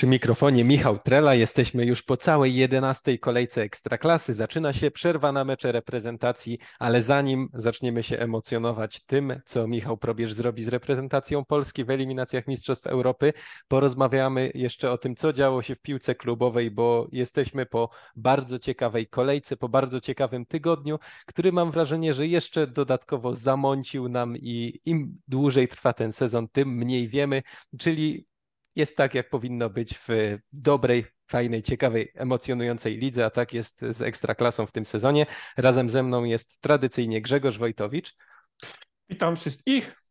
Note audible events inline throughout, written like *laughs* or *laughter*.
Przy mikrofonie Michał Trela. Jesteśmy już po całej jedenastej kolejce Ekstraklasy. Zaczyna się przerwa na mecze reprezentacji, ale zanim zaczniemy się emocjonować tym, co Michał Probierz zrobi z reprezentacją Polski w eliminacjach Mistrzostw Europy, porozmawiamy jeszcze o tym, co działo się w piłce klubowej, bo jesteśmy po bardzo ciekawej kolejce, po bardzo ciekawym tygodniu, który mam wrażenie, że jeszcze dodatkowo zamącił nam i im dłużej trwa ten sezon, tym mniej wiemy, czyli jest tak, jak powinno być w dobrej, fajnej, ciekawej, emocjonującej lidze, a tak jest z ekstraklasą w tym sezonie. Razem ze mną jest tradycyjnie Grzegorz Wojtowicz. Witam wszystkich.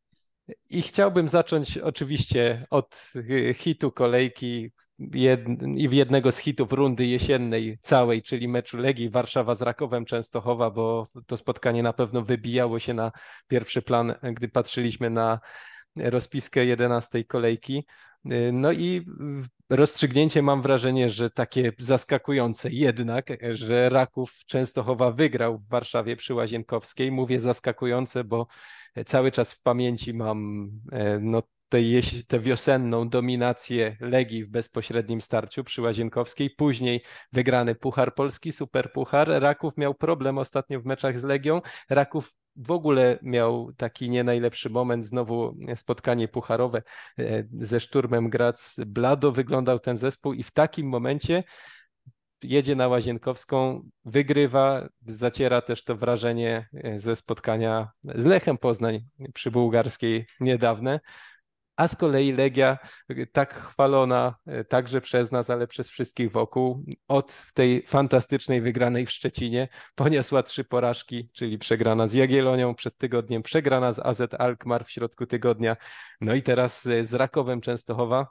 I chciałbym zacząć oczywiście od hitu kolejki jed... i jednego z hitów rundy jesiennej całej, czyli meczu Legii Warszawa z Rakowem Częstochowa, bo to spotkanie na pewno wybijało się na pierwszy plan, gdy patrzyliśmy na rozpiskę 11 kolejki. No i rozstrzygnięcie mam wrażenie, że takie zaskakujące jednak, że Raków Częstochowa wygrał w Warszawie przy Łazienkowskiej. Mówię zaskakujące, bo cały czas w pamięci mam e, no, tę wiosenną dominację Legii w bezpośrednim starciu przy Łazienkowskiej, później wygrany Puchar Polski, Super Puchar. Raków miał problem ostatnio w meczach z Legią. Raków w ogóle miał taki nie najlepszy moment, znowu spotkanie pucharowe e, ze Szturmem Grac. Blado wyglądał ten zespół i w takim momencie jedzie na Łazienkowską, wygrywa, zaciera też to wrażenie e, ze spotkania z Lechem Poznań przy Bułgarskiej niedawne a z kolei Legia, tak chwalona e, także przez nas, ale przez wszystkich wokół, od tej fantastycznej wygranej w Szczecinie poniosła trzy porażki, czyli przegrana z Jagiellonią przed tygodniem, przegrana z AZ Alkmaar w środku tygodnia, no i teraz z Rakowem Częstochowa.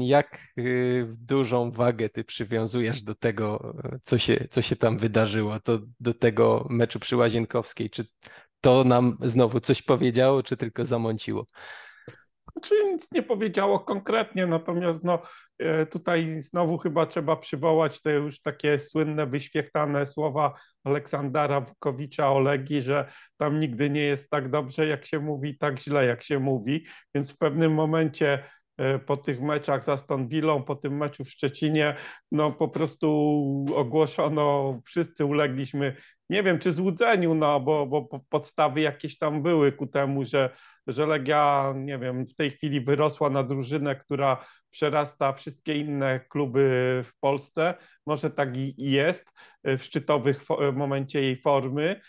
Jak y, dużą wagę ty przywiązujesz do tego, co się, co się tam wydarzyło, to do tego meczu przy Łazienkowskiej? Czy to nam znowu coś powiedziało, czy tylko zamąciło? Znaczy nic nie powiedziało konkretnie, natomiast no, e, tutaj znowu chyba trzeba przywołać te już takie słynne, wyświechtane słowa Aleksandra Wukowicza o Legii, że tam nigdy nie jest tak dobrze, jak się mówi, tak źle, jak się mówi, więc w pewnym momencie po tych meczach z Aston Villą, po tym meczu w Szczecinie, no po prostu ogłoszono, wszyscy ulegliśmy, nie wiem czy złudzeniu, no bo, bo podstawy jakieś tam były ku temu, że że Legia, nie wiem, w tej chwili wyrosła na drużynę, która przerasta wszystkie inne kluby w Polsce. Może tak i jest w szczytowych momencie jej formy.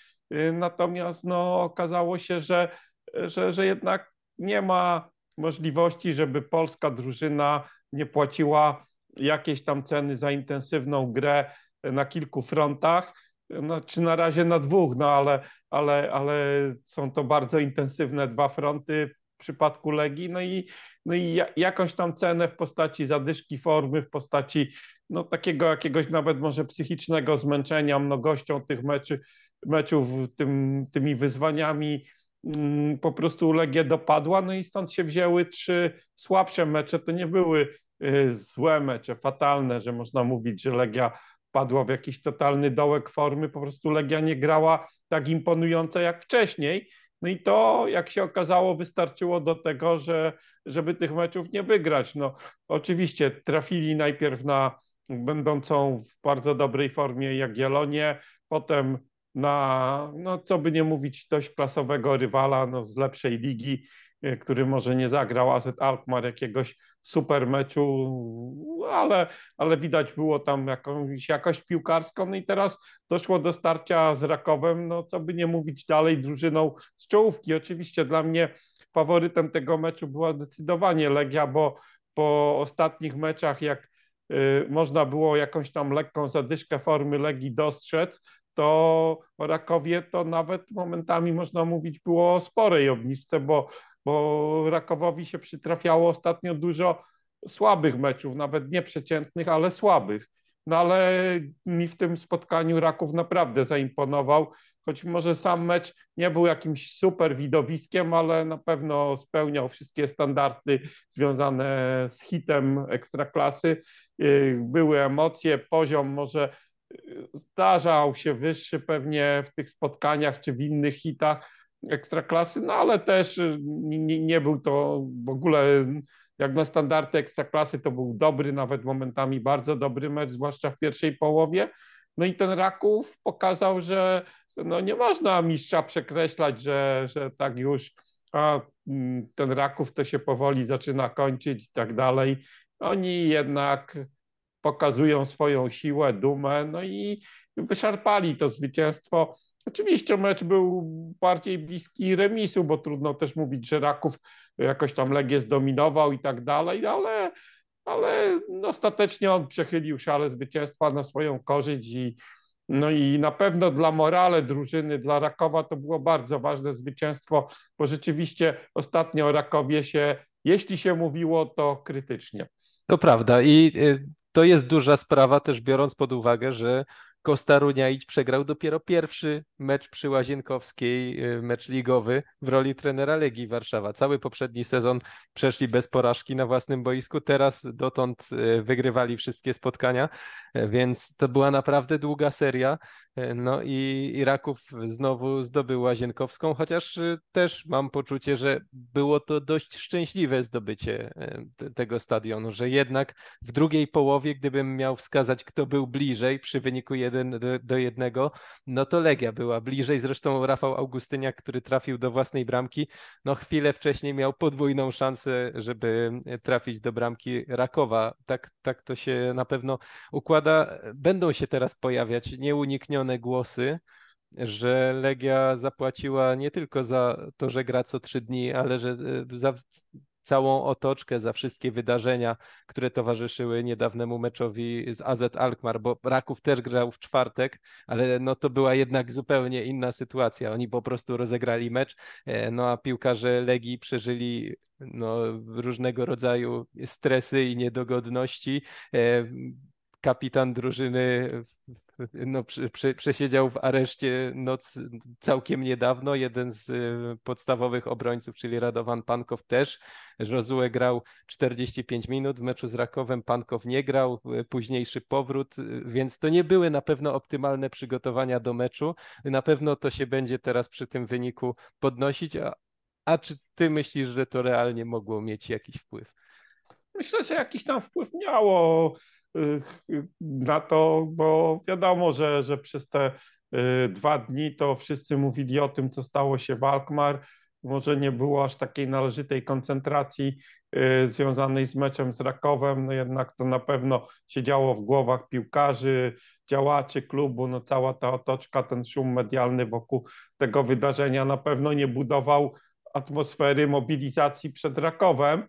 Natomiast no, okazało się, że, że, że jednak nie ma możliwości, żeby polska drużyna nie płaciła jakiejś tam ceny za intensywną grę na kilku frontach. No, czy na razie na dwóch, no ale, ale, ale są to bardzo intensywne dwa fronty w przypadku Legii, no i, no i jakąś tam cenę w postaci zadyszki formy, w postaci no, takiego jakiegoś nawet może psychicznego zmęczenia mnogością tych meczy, meczów, tym, tymi wyzwaniami po prostu Legię dopadła, no i stąd się wzięły trzy słabsze mecze, to nie były y, złe mecze, fatalne, że można mówić, że Legia wpadła w jakiś totalny dołek formy, po prostu Legia nie grała tak imponująco jak wcześniej. No i to, jak się okazało, wystarczyło do tego, że, żeby tych meczów nie wygrać. No, oczywiście trafili najpierw na będącą w bardzo dobrej formie Jagiellonię, potem na, no co by nie mówić, dość klasowego rywala no, z lepszej ligi, e, który może nie zagrał AZ Alkmaar jakiegoś super meczu, ale, ale widać było tam jakąś jakość piłkarską. No i teraz doszło do starcia z Rakowem, no co by nie mówić dalej, drużyną z czołówki. Oczywiście dla mnie faworytem tego meczu była zdecydowanie Legia, bo po ostatnich meczach, jak y, można było jakąś tam lekką zadyszkę formy Legii dostrzec, to Rakowie to nawet momentami można mówić było o sporej obniżce, bo bo Rakowowi się przytrafiało ostatnio dużo słabych meczów, nawet nieprzeciętnych, ale słabych. No ale mi w tym spotkaniu Raków naprawdę zaimponował, choć może sam mecz nie był jakimś super widowiskiem, ale na pewno spełniał wszystkie standardy związane z hitem ekstraklasy. Były emocje, poziom może zdarzał się wyższy pewnie w tych spotkaniach czy w innych hitach, ekstraklasy, no ale też y, nie, nie był to w ogóle jak na standardy ekstraklasy to był dobry, nawet momentami bardzo dobry mecz, zwłaszcza w pierwszej połowie. No i ten Raków pokazał, że no nie można mistrza przekreślać, że, że tak już a mm, ten Raków to się powoli zaczyna kończyć i tak dalej. Oni jednak pokazują swoją siłę, dumę, no i wyszarpali to zwycięstwo. Oczywiście mecz był bardziej bliski remisu, bo trudno też mówić, że Raków jakoś tam Legię zdominował i tak dalej, ale, ale ostatecznie on przechylił szale zwycięstwa na swoją korzyść i, no i na pewno dla morale drużyny, dla Rakowa to było bardzo ważne zwycięstwo, bo rzeczywiście ostatnio o Rakowie się, jeśli się mówiło, to krytycznie. To prawda i y, to jest duża sprawa też biorąc pod uwagę, że Kosta Runiaić przegrał dopiero pierwszy mecz przy Łazienkowskiej, y, mecz ligowy w roli trenera Legii Warszawa. Cały poprzedni sezon przeszli bez porażki na własnym boisku, teraz dotąd y, wygrywali wszystkie spotkania, y, więc to była naprawdę długa seria. No i, i Raków znowu zdobył Łazienkowską, chociaż też mam poczucie, że było to dość szczęśliwe zdobycie tego stadionu, że jednak w drugiej połowie, gdybym miał wskazać, kto był bliżej przy wyniku 1 do, do 1, no to Legia była bliżej. Zresztą Rafał Augustyniak, który trafił do własnej bramki, no chwilę wcześniej miał podwójną szansę, żeby trafić do bramki Rakowa. Tak, tak to się na pewno układa. Będą się teraz pojawiać nieuniknione głosy, że Legia zapłaciła nie tylko za to, że gra co trzy dni, ale że e, za całą otoczkę, za wszystkie wydarzenia, które towarzyszyły niedawnemu meczowi z AZ Alkmaar, bo Raków też grał w czwartek, ale no to była jednak zupełnie inna sytuacja. Oni po prostu rozegrali mecz, e, no a piłkarze Legii przeżyli no, różnego rodzaju stresy i niedogodności. Kapitan drużyny no, przesiedział w areszcie noc całkiem niedawno. Jeden z y, podstawowych obrońców, czyli Radowan Pankow też. Rozue grał 45 minut w meczu z Rakowem, Pankow nie grał, y, późniejszy powrót, y, więc to nie były na pewno optymalne przygotowania do meczu. Na pewno to się będzie teraz przy tym wyniku podnosić. A, a czy ty myślisz, że to realnie mogło mieć jakiś wpływ? Myślę, że jakiś tam wpływ miało na to, bo wiadomo, że, że przez te y, dwa dni to wszyscy mówili o tym, co stało się w Alkmaar. Może nie było aż takiej należytej koncentracji y, związanej z meczem z Rakowem, no jednak to na pewno się działo w głowach piłkarzy, działaczy klubu, no cała ta otoczka, ten szum medialny wokół tego wydarzenia na pewno nie budował atmosfery mobilizacji przed Rakowem.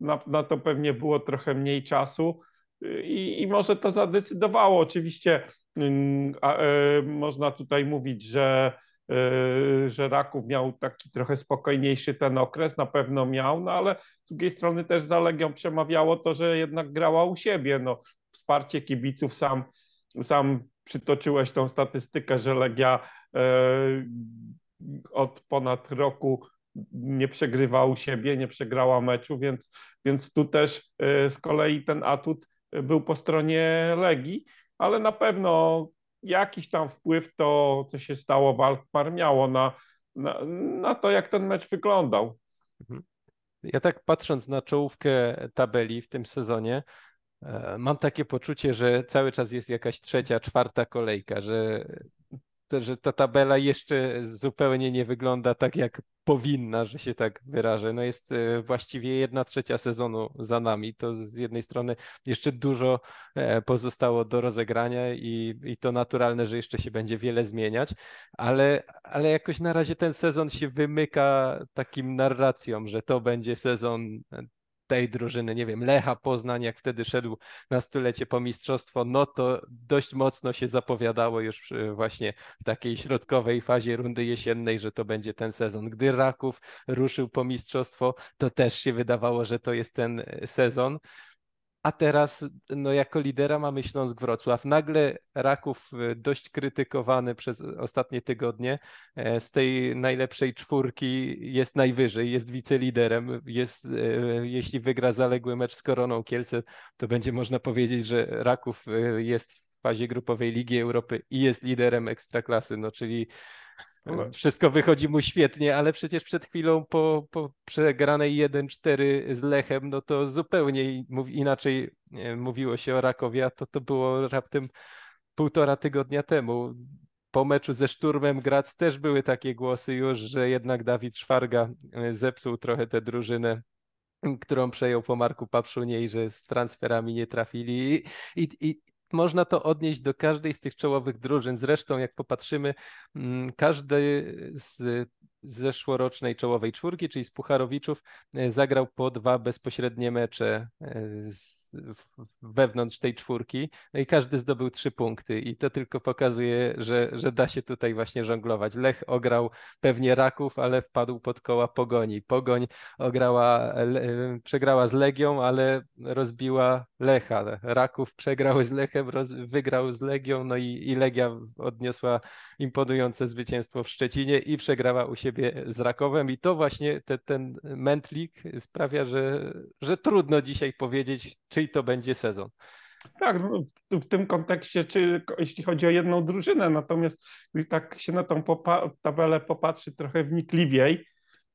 Na, na to pewnie było trochę mniej czasu i, i może to zadecydowało. Oczywiście mm, e, można tutaj mówić, że, e, że Raków miał taki trochę spokojniejszy ten okres, na pewno miał, no ale z drugiej strony też za Legią przemawiało to, że jednak grała u siebie. No, wsparcie kibiców sam, sam przytoczyłeś tą statystykę, że Legia e, od ponad roku nie przegrywa u siebie, nie przegrała meczu, więc, więc tu też z kolei ten atut był po stronie Legii, ale na pewno jakiś tam wpływ to, co się stało w Alkmaar miało na, na, na to, jak ten mecz wyglądał. Mhm. Ja tak patrząc na czołówkę tabeli w tym sezonie, e, mam takie poczucie, że cały czas jest jakaś trzecia, czwarta kolejka, że że ta tabela jeszcze zupełnie nie wygląda tak, jak powinna, że się tak wyrażę. No jest e, właściwie jedna trzecia sezonu za nami. To z jednej strony jeszcze dużo e, pozostało do rozegrania i, i to naturalne, że jeszcze się będzie wiele zmieniać, ale, ale jakoś na razie ten sezon się wymyka takim narracjom, że to będzie sezon tej drużyny, nie wiem, Lecha Poznań, jak wtedy szedł na stulecie po mistrzostwo, no to dość mocno się zapowiadało już właśnie w takiej środkowej fazie rundy jesiennej, że to będzie ten sezon. Gdy Raków ruszył po mistrzostwo, to też się wydawało, że to jest ten sezon. A teraz, no jako lidera mamy Śląsk Wrocław. Nagle Raków e, dość krytykowany przez ostatnie tygodnie e, z tej najlepszej czwórki jest najwyżej, jest wiceliderem. Jest, e, jeśli wygra zaległy mecz z Koroną Kielce, to będzie można powiedzieć, że Raków jest w fazie grupowej Ligi Europy i jest liderem ekstraklasy, no czyli wszystko wychodzi mu świetnie, ale przecież przed chwilą po, po przegranej 1-4 z Lechem, no to zupełnie inaczej mówiło się o Rakowie, a to, to było raptem półtora tygodnia temu. Po meczu ze Szturmem Grac też były takie głosy już, że jednak Dawid Szwarga e, zepsuł trochę tę drużynę którą przejął po Marku Papszunie i że z transferami nie trafili. I, i można to odnieść do każdej z tych czołowych drużyn. Zresztą, jak popatrzymy, mm, każdy z zeszłorocznej czołowej czwórki, czyli z Pucharowiczów, e, zagrał po dwa bezpośrednie mecze e, wewnątrz tej czwórki, no i każdy zdobył trzy punkty i to tylko pokazuje, że, że da się tutaj właśnie żonglować. Lech ograł pewnie Raków, ale wpadł pod koła Pogoni. Pogoń ograła, przegrała z Legią, ale rozbiła Lecha. Raków przegrał z Lechem, roz, wygrał z Legią, no i, i Legia odniosła imponujące zwycięstwo w Szczecinie i przegrała u siebie z Rakowem i to właśnie te, ten mętlik sprawia, że, że trudno dzisiaj powiedzieć, czyj to będzie sezon. Tak, w tym kontekście, czy jeśli chodzi o jedną drużynę, natomiast gdy tak się na tą popa tabelę popatrzy trochę wnikliwiej,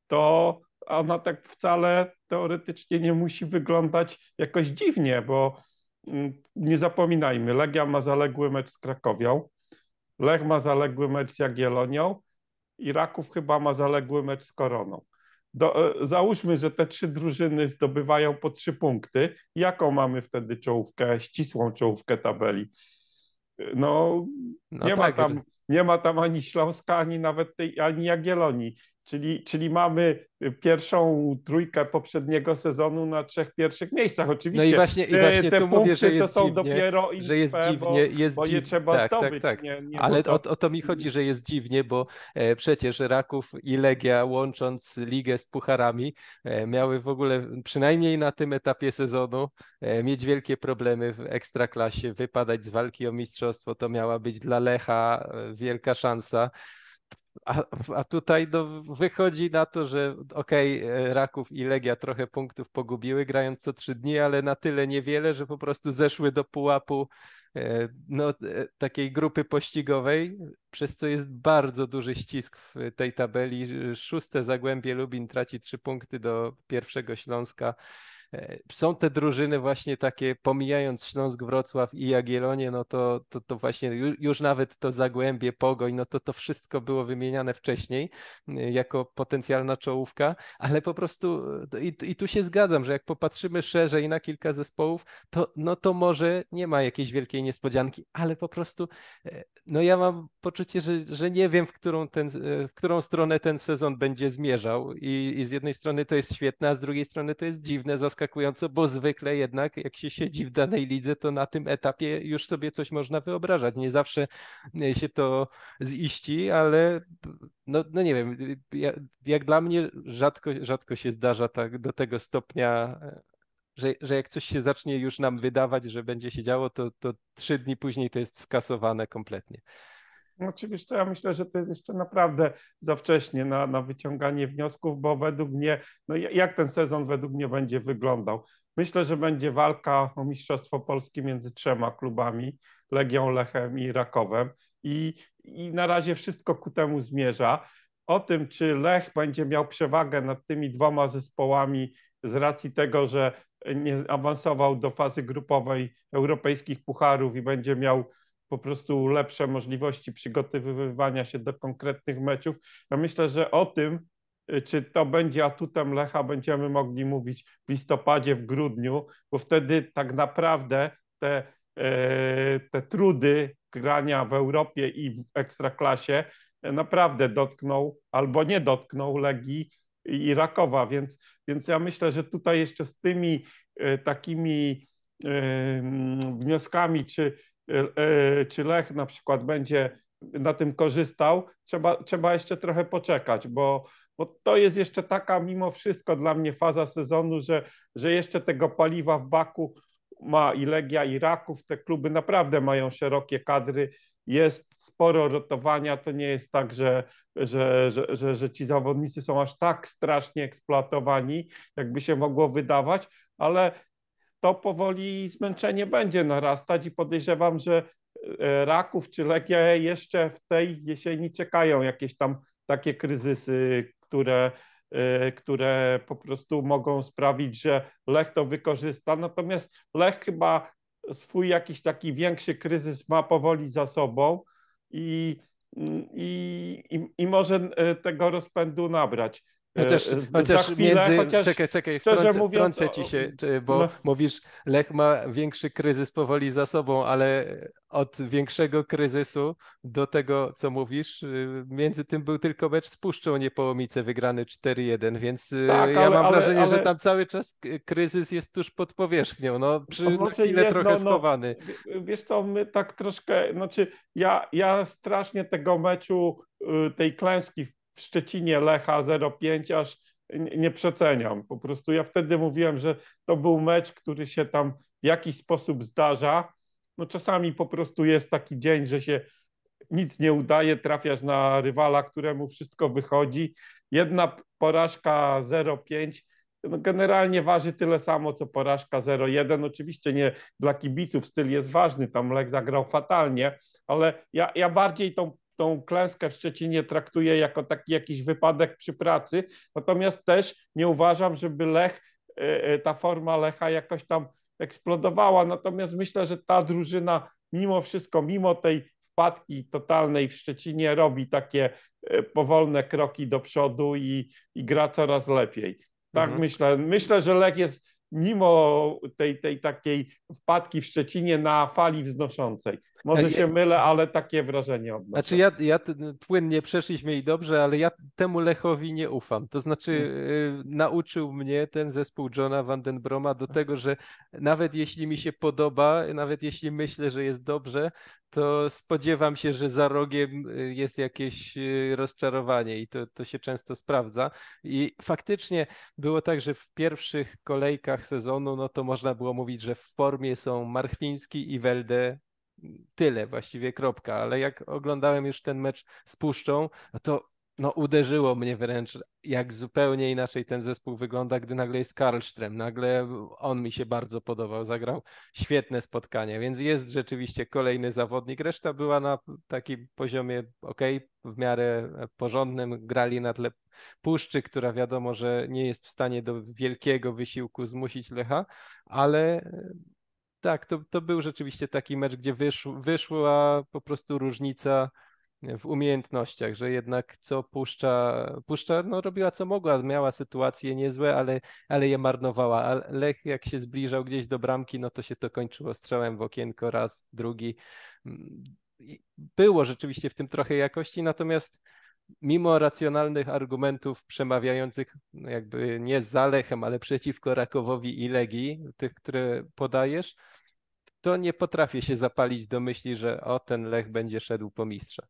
to ona tak wcale teoretycznie nie musi wyglądać jakoś dziwnie, bo mm, nie zapominajmy, Legia ma zaległy mecz z Krakowią, Lech ma zaległy mecz z Jagiellonią i Raków chyba ma zaległy mecz z Koroną. Do, e, załóżmy, że te trzy drużyny zdobywają po trzy punkty. Jaką mamy wtedy czołówkę, ścisłą czołówkę tabeli? No, no nie, tak, ma tam, nie ma tam ani Śląska, ani nawet tej, ani Jagiellonii. Czyli, czyli mamy pierwszą trójkę poprzedniego sezonu na trzech pierwszych miejscach. Oczywiście no i właśnie, i właśnie te tu mówię, że jest to są dziwnie, dopiero że jest dziwnie, bo, jest bo je trzeba tak, tak zdobyć. Tak, tak. Nie, nie Ale to... o, o, to mi chodzi, że jest dziwnie, bo e, przecież Raków i Legia łącząc ligę z pucharami e, miały w ogóle przynajmniej na tym etapie sezonu e, mieć wielkie problemy w ekstraklasie, wypadać z walki o mistrzostwo. To miała być dla Lecha e, wielka szansa. A, a tutaj no, wychodzi na to, że okej, okay, Raków i Legia trochę punktów pogubiły grając co trzy dni, ale na tyle niewiele, że po prostu zeszły do pułapu e, no, e, takiej grupy pościgowej, przez co jest bardzo duży ścisk w tej tabeli. Szóste Zagłębie Lubin traci trzy punkty do pierwszego Śląska. E, są te drużyny właśnie takie, pomijając Śląsk, Wrocław i Jagiellonię, no to, to, to właśnie już nawet to Zagłębie, Pogoń, no to to wszystko było wymieniane wcześniej e, jako potencjalna czołówka, ale po prostu e, i, i tu się zgadzam, że jak popatrzymy szerzej na kilka zespołów, to no to może nie ma jakiejś wielkiej niespodzianki, ale po prostu no ja mam poczucie, że, że nie wiem, w którą, ten, w którą stronę ten sezon będzie zmierzał I, i z jednej strony to jest świetne, a z drugiej strony to jest dziwne, zaskakujące, bo zwykle jednak jak się siedzi w danej lidze, to na tym etapie już sobie coś można wyobrażać. Nie zawsze się to ziści, ale no, no nie wiem, jak, jak dla mnie rzadko, rzadko się zdarza tak do tego stopnia że, że jak coś się zacznie już nam wydawać, że będzie się działo, to, to trzy dni później to jest skasowane kompletnie. No, oczywiście, ja myślę, że to jest jeszcze naprawdę za wcześnie na, na wyciąganie wniosków, bo według mnie, no jak ten sezon według mnie będzie wyglądał? Myślę, że będzie walka o Mistrzostwo Polskie między trzema klubami, Legią, Lechem i Rakowem i, i na razie wszystko ku temu zmierza. O tym, czy Lech będzie miał przewagę nad tymi dwoma zespołami z racji tego, że nie awansował do fazy grupowej europejskich pucharów i będzie miał po prostu lepsze możliwości przygotowywania się do konkretnych meczów. Ja myślę, że o tym, y, czy to będzie atutem Lecha, będziemy mogli mówić w listopadzie, w grudniu, bo wtedy tak naprawdę te, e, te trudy grania w Europie i w ekstraklasie naprawdę dotkną albo nie dotkną Legii i Rakowa, więc, więc ja myślę, że tutaj jeszcze z tymi e, takimi e, wnioskami, czy E, e, czy Lech na przykład będzie na tym korzystał, trzeba, trzeba jeszcze trochę poczekać, bo, bo to jest jeszcze taka mimo wszystko dla mnie faza sezonu, że, że jeszcze tego paliwa w baku ma i Legia, i Raków. Te kluby naprawdę mają szerokie kadry, jest sporo rotowania. To nie jest tak, że, że, że, że, że ci zawodnicy są aż tak strasznie eksploatowani, jakby się mogło wydawać, ale to powoli zmęczenie będzie narastać i podejrzewam, że Raków czy Legia jeszcze w tej jesieni czekają jakieś tam takie kryzysy, które, które po prostu mogą sprawić, że Lech to wykorzysta. Natomiast Lech chyba swój jakiś taki większy kryzys ma powoli za sobą i, i, i, i może tego rozpędu nabrać. Chociaż, e, chociaż chwilę, między... Chociaż czekaj, czekaj, wtrącę, mówiąc, wtrącę ci się, bo no. mówisz, Lech ma większy kryzys powoli za sobą, ale od większego kryzysu do tego, co mówisz, y, między tym był tylko mecz z Puszczą Niepołomice wygrany 4-1, więc y, tak, ja ale, mam wrażenie, ale... że tam cały czas kryzys jest tuż pod powierzchnią, no przy no, chwilę jest, trochę no, no, schowany. Wiesz co, my tak troszkę, znaczy ja, ja strasznie tego meczu, y, tej klęski w Szczecinie Lecha 0,5 aż nie przeceniam. Po prostu ja wtedy mówiłem, że to był mecz, który się tam w jakiś sposób zdarza. No czasami po prostu jest taki dzień, że się nic nie udaje, trafiasz na rywala, któremu wszystko wychodzi. Jedna porażka 0,5 no generalnie waży tyle samo, co porażka 0-1. Oczywiście nie dla kibiców styl jest ważny, tam Lech zagrał fatalnie, ale ja, ja bardziej tą tą klęskę w Szczecinie traktuję jako taki jakiś wypadek przy pracy, natomiast też nie uważam, żeby Lech, e, e, ta forma Lecha jakoś tam eksplodowała, natomiast myślę, że ta drużyna mimo wszystko, mimo tej wpadki totalnej w Szczecinie robi takie e, powolne kroki do przodu i, i gra coraz lepiej. Tak mhm. myślę. Myślę, że Lech jest mimo tej, tej takiej wpadki w Szczecinie na fali wznoszącej. Może się mylę, ale takie wrażenie odnoszę. Znaczy ja, ja płynnie przeszliśmy i dobrze, ale ja temu Lechowi nie ufam. To znaczy hmm. y, nauczył mnie ten zespół Johna Vandenbroma do tego, że nawet jeśli mi się podoba, nawet jeśli myślę, że jest dobrze, to spodziewam się, że za rogiem jest jakieś rozczarowanie i to, to się często sprawdza. I faktycznie było tak, że w pierwszych kolejkach sezonu, no to można było mówić, że w formie są Marchwiński i Welde tyle, właściwie kropka, ale jak oglądałem już ten mecz z Puszczą, no to no, uderzyło mnie wręcz, jak zupełnie inaczej ten zespół wygląda, gdy nagle jest Karlström. Nagle on mi się bardzo podobał, zagrał świetne spotkanie, więc jest rzeczywiście kolejny zawodnik. Reszta była na takim poziomie ok, w miarę porządnym. Grali na tle Puszczy, która wiadomo, że nie jest w stanie do wielkiego wysiłku zmusić Lecha, ale tak, to, to był rzeczywiście taki mecz, gdzie wysz, wyszła po prostu różnica w umiejętnościach, że jednak co puszcza, puszcza no robiła co mogła, miała sytuacje niezłe, ale, ale je marnowała. A Lech jak się zbliżał gdzieś do bramki, no to się to kończyło strzałem w okienko raz, drugi. Było rzeczywiście w tym trochę jakości, natomiast mimo racjonalnych argumentów przemawiających no jakby nie za Lechem, ale przeciwko Rakowowi i Legii, tych, które podajesz, to nie potrafię się zapalić do myśli, że o, ten Lech będzie szedł po mistrza.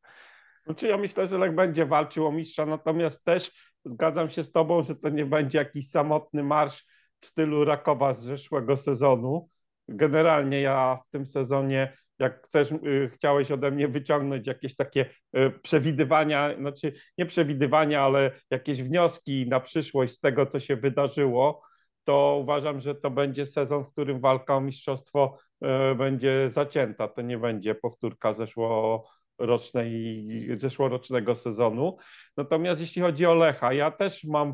Znaczy ja myślę, że Lech będzie walczył o mistrza, natomiast też zgadzam się z tobą, że to nie będzie jakiś samotny marsz w stylu Rakowa z zeszłego sezonu. Generalnie ja w tym sezonie, jak chcesz, y, chciałeś ode mnie wyciągnąć jakieś takie y, przewidywania, znaczy nie przewidywania, ale jakieś wnioski na przyszłość z tego, co się wydarzyło, to uważam, że to będzie sezon, w którym walka o mistrzostwo e, będzie zacięta. To nie będzie powtórka zeszłorocznej, zeszłorocznego sezonu. Natomiast jeśli chodzi o Lecha, ja też mam,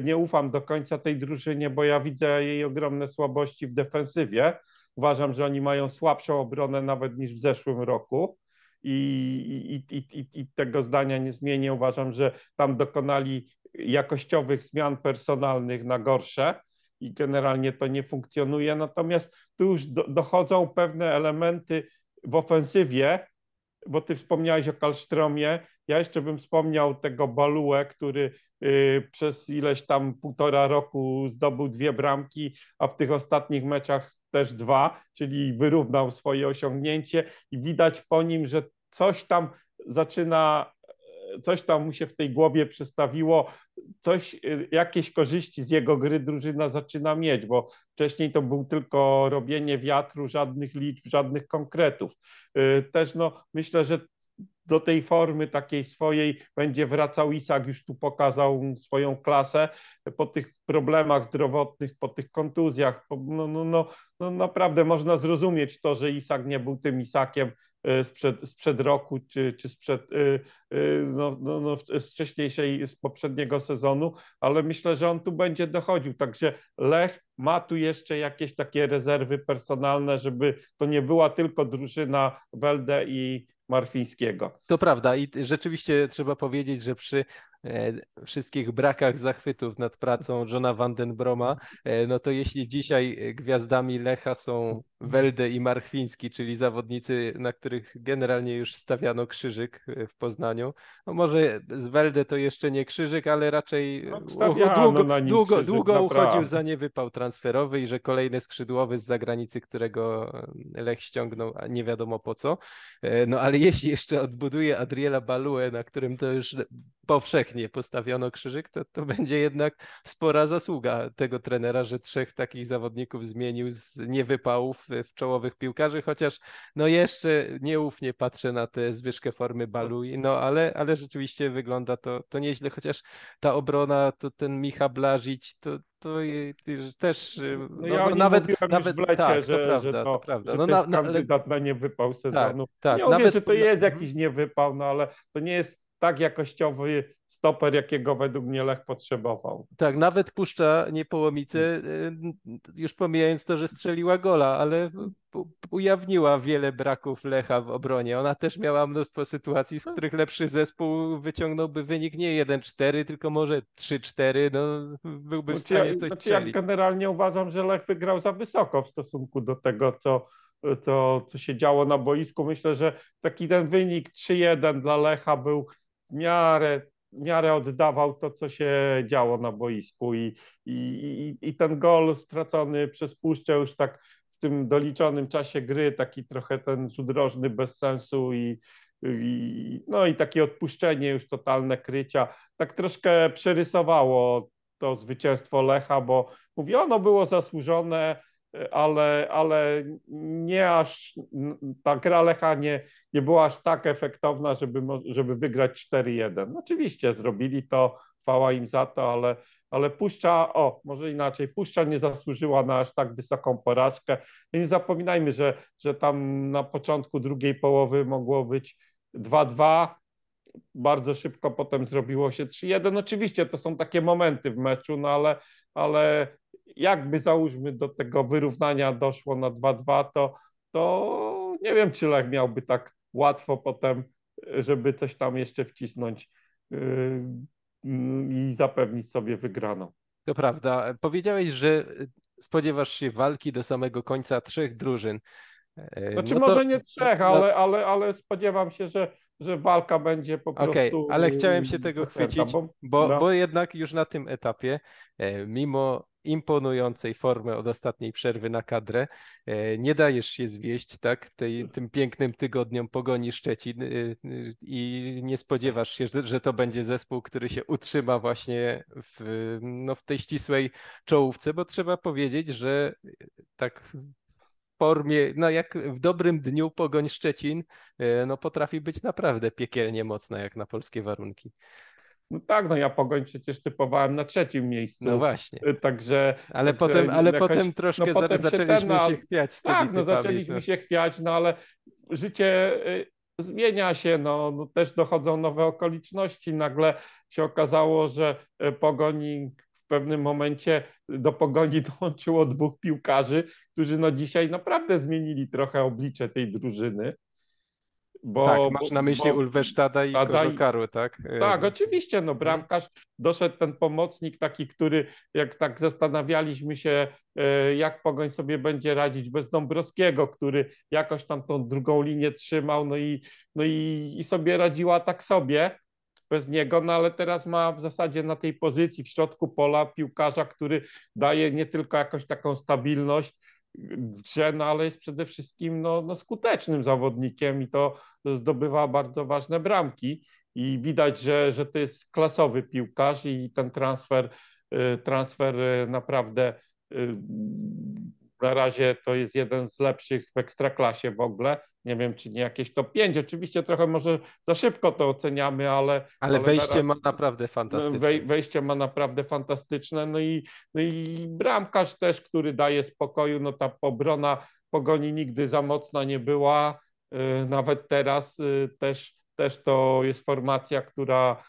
nie ufam do końca tej drużynie, bo ja widzę jej ogromne słabości w defensywie. Uważam, że oni mają słabszą obronę nawet niż w zeszłym roku. I, i, i, i, tego zdania nie zmienię. Uważam, że tam dokonali jakościowych zmian personalnych na gorsze i generalnie to nie funkcjonuje. Natomiast tu już do, dochodzą pewne elementy w ofensywie, bo ty wspomniałeś o Kalsztromie. Ja jeszcze bym wspomniał tego Baluę, który y, przez ileś tam półtora roku zdobył dwie bramki, a w tych ostatnich meczach też dwa, czyli wyrównał swoje osiągnięcie i widać po nim, że coś tam zaczyna coś tam mu się w tej głowie przestawiło, coś, y, jakieś korzyści z jego gry drużyna zaczyna mieć, bo wcześniej to był tylko robienie wiatru, żadnych liczb, żadnych konkretów. Y, też no, myślę, że do tej formy takiej swojej będzie wracał Isak, już tu pokazał swoją klasę po tych problemach zdrowotnych, po tych kontuzjach. no, no, no, no naprawdę można zrozumieć to, że Isak nie był tym Isakiem sprzed, sprzed roku, czy, czy sprzed, no, no, no, z wcześniejszej, z poprzedniego sezonu, ale myślę, że on tu będzie dochodził, także Lech ma tu jeszcze jakieś takie rezerwy personalne, żeby to nie była tylko drużyna Welde i Marfińskiego. To prawda i rzeczywiście trzeba powiedzieć, że przy wszystkich brakach zachwytów nad pracą Johna Vandenbroma, e, no to jeśli dzisiaj gwiazdami Lecha są Welde i Marchwiński, czyli zawodnicy, na których generalnie już stawiano krzyżyk e, w Poznaniu, no może z Welde to jeszcze nie krzyżyk, ale raczej no, długo, długo, krzyżyk, długo uchodził za niewypał transferowy i że kolejny skrzydłowy z zagranicy, którego Lech ściągnął, a nie wiadomo po co. No ale jeśli jeszcze odbuduje Adriela Balue, na którym to już powszechnie postawiono krzyżyk, to, to będzie jednak spora zasługa tego trenera, że trzech takich zawodników zmienił z niewypałów w czołowych piłkarzy, chociaż no jeszcze nieufnie patrzę na tę zwyżkę formy Balui, no ale, ale rzeczywiście wygląda to, to nieźle, chociaż ta obrona, to ten Micha Blazić, to, to też no, ja no, nawet nawet w lecie, tak, że, to prawda, że to, to prawda. No, na, kandydat na niewypał sezonu. Tak, tak, nie nawet, mówię, że to jest jakiś niewypał, no ale to nie jest tak jakościowy stoper, jakiego według mnie Lech potrzebował. Tak, nawet puszcza Niepołomice, y, już pomijając to, że strzeliła gola, ale ujawniła wiele braków Lecha w obronie. Ona też miała mnóstwo sytuacji, z których lepszy zespół wyciągnąłby wynik nie 1-4, tylko może 3-4, no byłby znaczy, w stanie coś znaczy, strzelić. Ja generalnie uważam, że Lech wygrał za wysoko w stosunku do tego, co to, co się działo na boisku. Myślę, że taki ten wynik 3-1 dla Lecha był w miarę, miarę oddawał to, co się działo na boisku i, i, i ten gol stracony przez Puszczę już tak w tym doliczonym czasie gry, taki trochę ten rzut rożny bez sensu i, i, no i takie odpuszczenie już totalne krycia, tak troszkę przerysowało to zwycięstwo Lecha, bo mówię, ono było zasłużone, ale, ale nie aż ta gra Lecha nie, nie była aż tak efektowna, żeby, żeby wygrać 4-1. Oczywiście zrobili to, chwała im za to, ale, ale Puszcza, o, może inaczej, Puszcza nie zasłużyła na aż tak wysoką porażkę. I nie zapominajmy, że, że tam na początku drugiej połowy mogło być 2-2, bardzo szybko potem zrobiło się 3-1. Oczywiście to są takie momenty w meczu, no ale, ale jakby załóżmy do tego wyrównania doszło na 2-2, to, to nie wiem, czy Lech miałby tak łatwo potem, żeby coś tam jeszcze wcisnąć yy, i zapewnić sobie wygraną. To prawda. Powiedziałeś, że spodziewasz się walki do samego końca trzech drużyn. Yy, znaczy no to, może nie trzech, no... ale, ale, ale spodziewam się, że, że walka będzie po okay, prostu... ale chciałem się tego chwycić, bo, bo, no. bo jednak już na tym etapie, e, mimo imponującej formy od ostatniej przerwy na kadrę. E, nie dajesz się zwieść, tak, tej, tym pięknym tygodniom pogoni Szczecin e, e, i nie spodziewasz się, że, to będzie zespół, który się utrzyma właśnie w, no, w tej ścisłej czołówce, bo trzeba powiedzieć, że tak formie, no jak w dobrym dniu Pogoń Szczecin, no potrafi być naprawdę piekielnie mocna jak na polskie warunki. No tak, no ja Pogoń przecież typowałem na trzecim miejscu. No właśnie. Y, także. Ale także potem, ale potem troszkę no potem zaczęliśmy się, ten, się chwiać z Tak, no zaczęliśmy to. się chwiać, no ale życie y, zmienia się, no, no też dochodzą nowe okoliczności. Nagle się okazało, że Pogoni w pewnym momencie do Pogoni *laughs* dołączyło dwóch piłkarzy, którzy no dzisiaj naprawdę zmienili trochę oblicze tej drużyny. Bo, tak, masz na myśli Ulwesztada i Kożokaru, tak? Tak, oczywiście, no bramkarz, doszedł ten pomocnik taki, który jak tak zastanawialiśmy się, e, jak Pogoń sobie będzie radzić bez Dąbrowskiego, który jakoś tam tą drugą linię trzymał, no i, no i, i sobie radziła tak sobie bez niego, no ale teraz ma w zasadzie na tej pozycji w środku pola piłkarza, który daje nie tylko jakąś taką stabilność, grze, no ale jest przede wszystkim no, no skutecznym zawodnikiem i to zdobywa bardzo ważne bramki. I widać, że, że to jest klasowy piłkarz i ten transfer, y, transfer y, naprawdę y, na razie to jest jeden z lepszych w ekstraklasie w ogóle. Nie wiem, czy nie jakieś to 5. Oczywiście trochę może za szybko to oceniamy, ale. Ale, ale wejście ma naprawdę fantastyczne. Wej, wejście ma naprawdę fantastyczne. No i, no i bramkarz też, który daje spokoju. No ta obrona pogoni nigdy za mocna nie była. nawet teraz też, też to jest formacja, która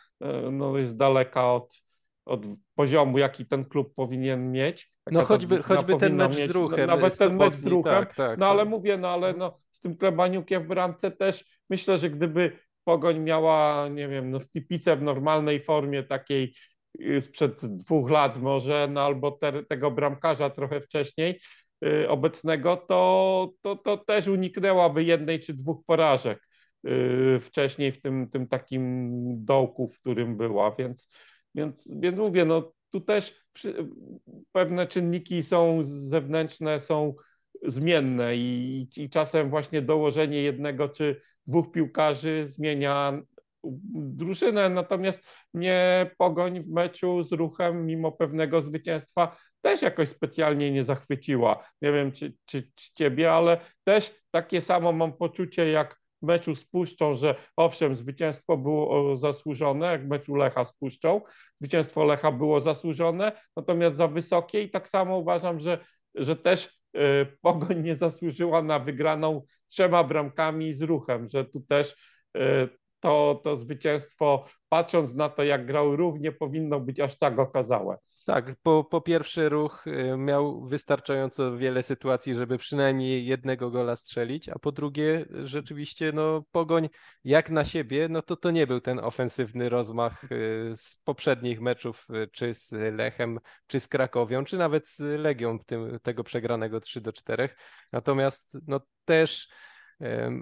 no, jest daleka od, od poziomu, jaki ten klub powinien mieć. no choćby, choćby ten mecz mieć, z ruchem. Nawet ten mecz z ruchem. Tak, tak, no ale mówię, no ale no, z tym Klebaniukiem w bramce też myślę, że gdyby Pogoń miała, nie wiem, no Stipice w normalnej formie takiej y, sprzed dwóch lat może, no albo te, tego bramkarza trochę wcześniej y, obecnego, to, to, to też uniknęłaby jednej czy dwóch porażek y, wcześniej w tym, tym takim dołku, w którym była, więc, więc, więc mówię, no tu też przy, pewne czynniki są zewnętrzne, są zmienne i, i czasem właśnie dołożenie jednego czy dwóch piłkarzy zmienia drużynę, natomiast nie pogoń w meczu z ruchem mimo pewnego zwycięstwa też jakoś specjalnie nie zachwyciła. Nie wiem, czy, czy, czy ciebie, ale też takie samo mam poczucie jak meczu z Puszczą, że owszem, zwycięstwo było zasłużone, jak meczu Lecha z Puszczą, zwycięstwo Lecha było zasłużone, natomiast za wysokie i tak samo uważam, że, że też Y, Pogoń nie zasłużyła na wygraną trzema bramkami z ruchem, że tu też y, to, to zwycięstwo, patrząc na to, jak grał ruch, nie powinno być aż tak okazałe. Tak, po, po pierwszy ruch y, miał wystarczająco wiele sytuacji, żeby przynajmniej jednego gola strzelić, a po drugie rzeczywiście no Pogoń jak na siebie, no to to nie był ten ofensywny rozmach y, z poprzednich meczów, y, czy z Lechem, czy z Krakowią, czy nawet z Legią tym, tego przegranego 3 do 4. Natomiast no też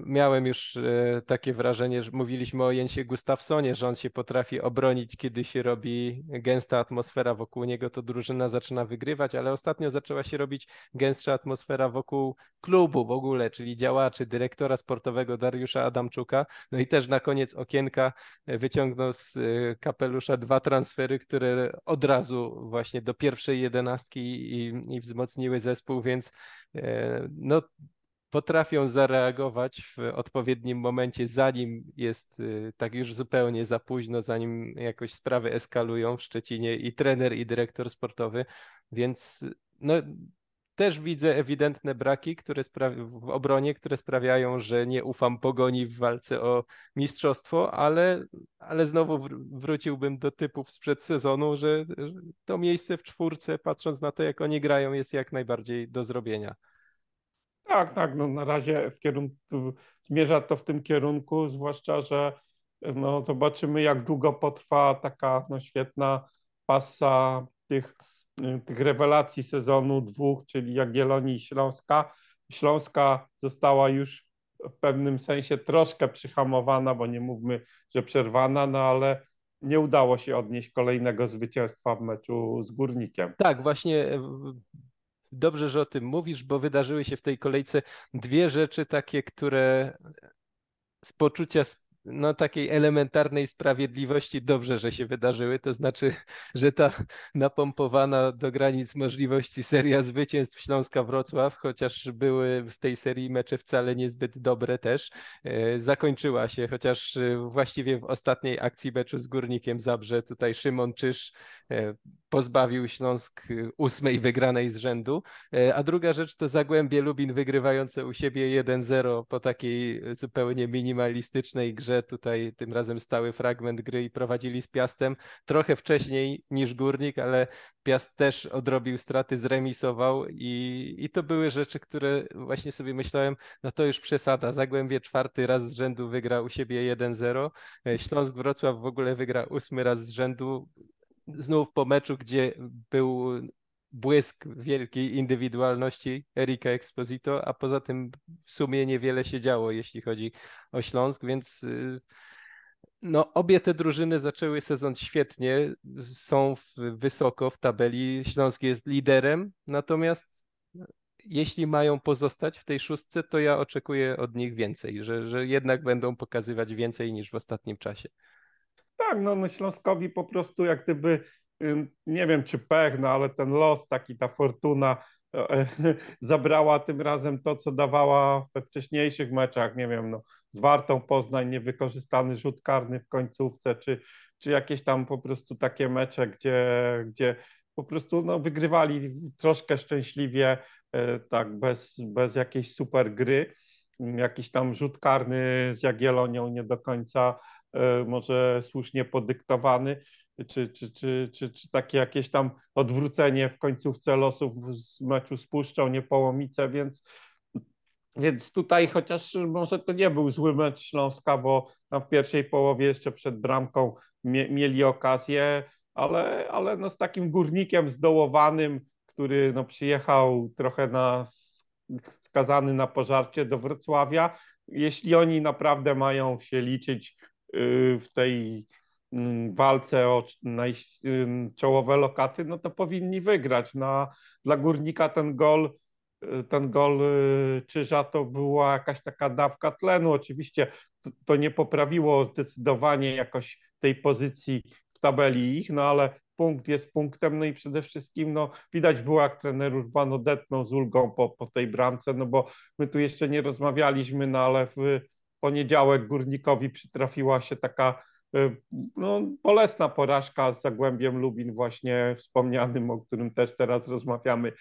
Miałem już e, takie wrażenie, że mówiliśmy o Jensie Gustafsonie, że on się potrafi obronić, kiedy się robi gęsta atmosfera wokół niego, to drużyna zaczyna wygrywać, ale ostatnio zaczęła się robić gęstsza atmosfera wokół klubu w ogóle, czyli działaczy, dyrektora sportowego Dariusza Adamczuka. No i też na koniec okienka e, wyciągnął z e, kapelusza dwa transfery, które od razu właśnie do pierwszej jedenastki i, i wzmocniły zespół, więc no potrafią zareagować w odpowiednim momencie, zanim jest y, tak już zupełnie za późno, zanim jakoś sprawy eskalują w Szczecinie i trener, i dyrektor sportowy, więc no, też widzę ewidentne braki które w obronie, które sprawiają, że nie ufam pogoni w walce o mistrzostwo, ale, ale znowu wr wróciłbym do typów sprzed sezonu, że, że to miejsce w czwórce, patrząc na to, jak oni grają, jest jak najbardziej do zrobienia. Tak, tak. No na razie w kierunku, zmierza to w tym kierunku, zwłaszcza, że no zobaczymy, jak długo potrwa taka no, świetna pasa tych, tych rewelacji sezonu dwóch, czyli Jagiellonii i Śląska. Śląska została już w pewnym sensie troszkę przyhamowana, bo nie mówmy, że przerwana, no ale nie udało się odnieść kolejnego zwycięstwa w meczu z Górnikiem. Tak, właśnie dobrze, że o tym mówisz, bo wydarzyły się w tej kolejce dwie rzeczy takie, które z poczucia no, takiej elementarnej sprawiedliwości dobrze, że się wydarzyły. To znaczy, że ta napompowana do granic możliwości seria zwycięstw Śląska Wrocław, chociaż były w tej serii mecze wcale niezbyt dobre też, e, zakończyła się, chociaż e, właściwie w ostatniej akcji meczu z Górnikiem Zabrze tutaj Szymon Czyż e, pozbawił Śląsk ósmej wygranej z rzędu. A druga rzecz to Zagłębie Lubin wygrywające u siebie 1-0 po takiej zupełnie minimalistycznej grze tutaj tym razem stały fragment gry i prowadzili z Piastem trochę wcześniej niż Górnik, ale Piast też odrobił straty, zremisował i, i to były rzeczy, które właśnie sobie myślałem, no to już przesada. Zagłębie czwarty raz z rzędu wygra u siebie 1-0. E, Śląsk Wrocław w ogóle wygra ósmy raz z rzędu znów po meczu, gdzie był błysk wielkiej indywidualności Erika Exposito, a poza tym w sumie niewiele się działo, jeśli chodzi o Śląsk, więc y, no, obie te drużyny zaczęły sezon świetnie, są wysoko w tabeli. Śląsk jest liderem, natomiast jeśli mają pozostać w tej szóstce, to ja oczekuję od nich więcej, że, że jednak będą pokazywać więcej niż w ostatnim czasie. Tak, no, no Śląskowi po prostu jak gdyby nie wiem czy pech, no ale ten los, taki ta fortuna e, *laughs* zabrała tym razem to, co dawała we wcześniejszych meczach, nie wiem, no, z Wartą Poznań, niewykorzystany rzut karny w końcówce, czy, czy jakieś tam po prostu takie mecze, gdzie, gdzie po prostu no, wygrywali troszkę szczęśliwie, e, tak, bez, bez jakiejś super gry. jakiś tam rzut karny z Jagielonią nie do końca e, może słusznie podyktowany, czy, czy, czy, czy, czy takie jakieś tam odwrócenie w końcówce losów z meczu z Puszczą, Niepołomice, więc więc tutaj chociaż może to nie był zły mecz Śląska, bo tam w pierwszej połowie jeszcze przed bramką mie mieli okazję, ale, ale no z takim górnikiem zdołowanym, który no przyjechał trochę na skazany na pożarcie do Wrocławia. Jeśli oni naprawdę mają się liczyć y, w tej walce o czołowe lokaty, no to powinni wygrać. No, dla Górnika ten gol ten gol y, Czyża to była jakaś taka dawka tlenu. Oczywiście to, to nie poprawiło zdecydowanie jakoś tej pozycji w tabeli ich, no ale punkt jest punktem, no i przede wszystkim no, widać było, jak trener Urban odetnął z ulgą po, po tej bramce, no bo my tu jeszcze nie rozmawialiśmy, no ale w poniedziałek Górnikowi przytrafiła się taka y, no, bolesna porażka z Zagłębiem Lubin właśnie wspomnianym, o którym też teraz rozmawiamy y,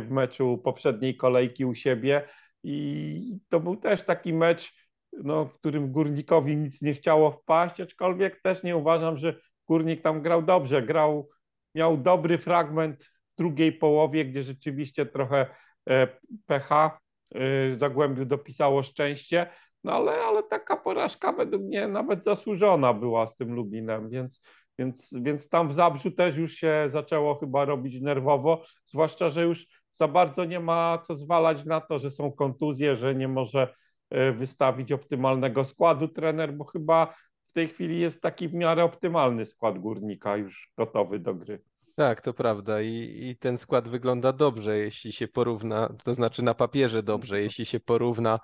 w meczu poprzedniej kolejki u siebie. I to był też taki mecz, no, w którym Górnikowi nic nie chciało wpaść, aczkolwiek też nie uważam, że Górnik tam grał dobrze, grał, miał dobry fragment w drugiej połowie, gdzie rzeczywiście trochę e, pecha e, Zagłębiu dopisało szczęście, no ale, ale taka porażka według mnie nawet zasłużona była z tym Lubinem, więc, więc, więc tam w Zabrzu też już się zaczęło chyba robić nerwowo, zwłaszcza, że już za bardzo nie ma co zwalać na to, że są kontuzje, że nie może e, wystawić optymalnego składu trener, bo chyba w tej chwili jest taki w miarę optymalny skład górnika, już gotowy do gry. Tak, to prawda. I, I ten skład wygląda dobrze, jeśli się porówna, to znaczy na papierze dobrze, jeśli się porówna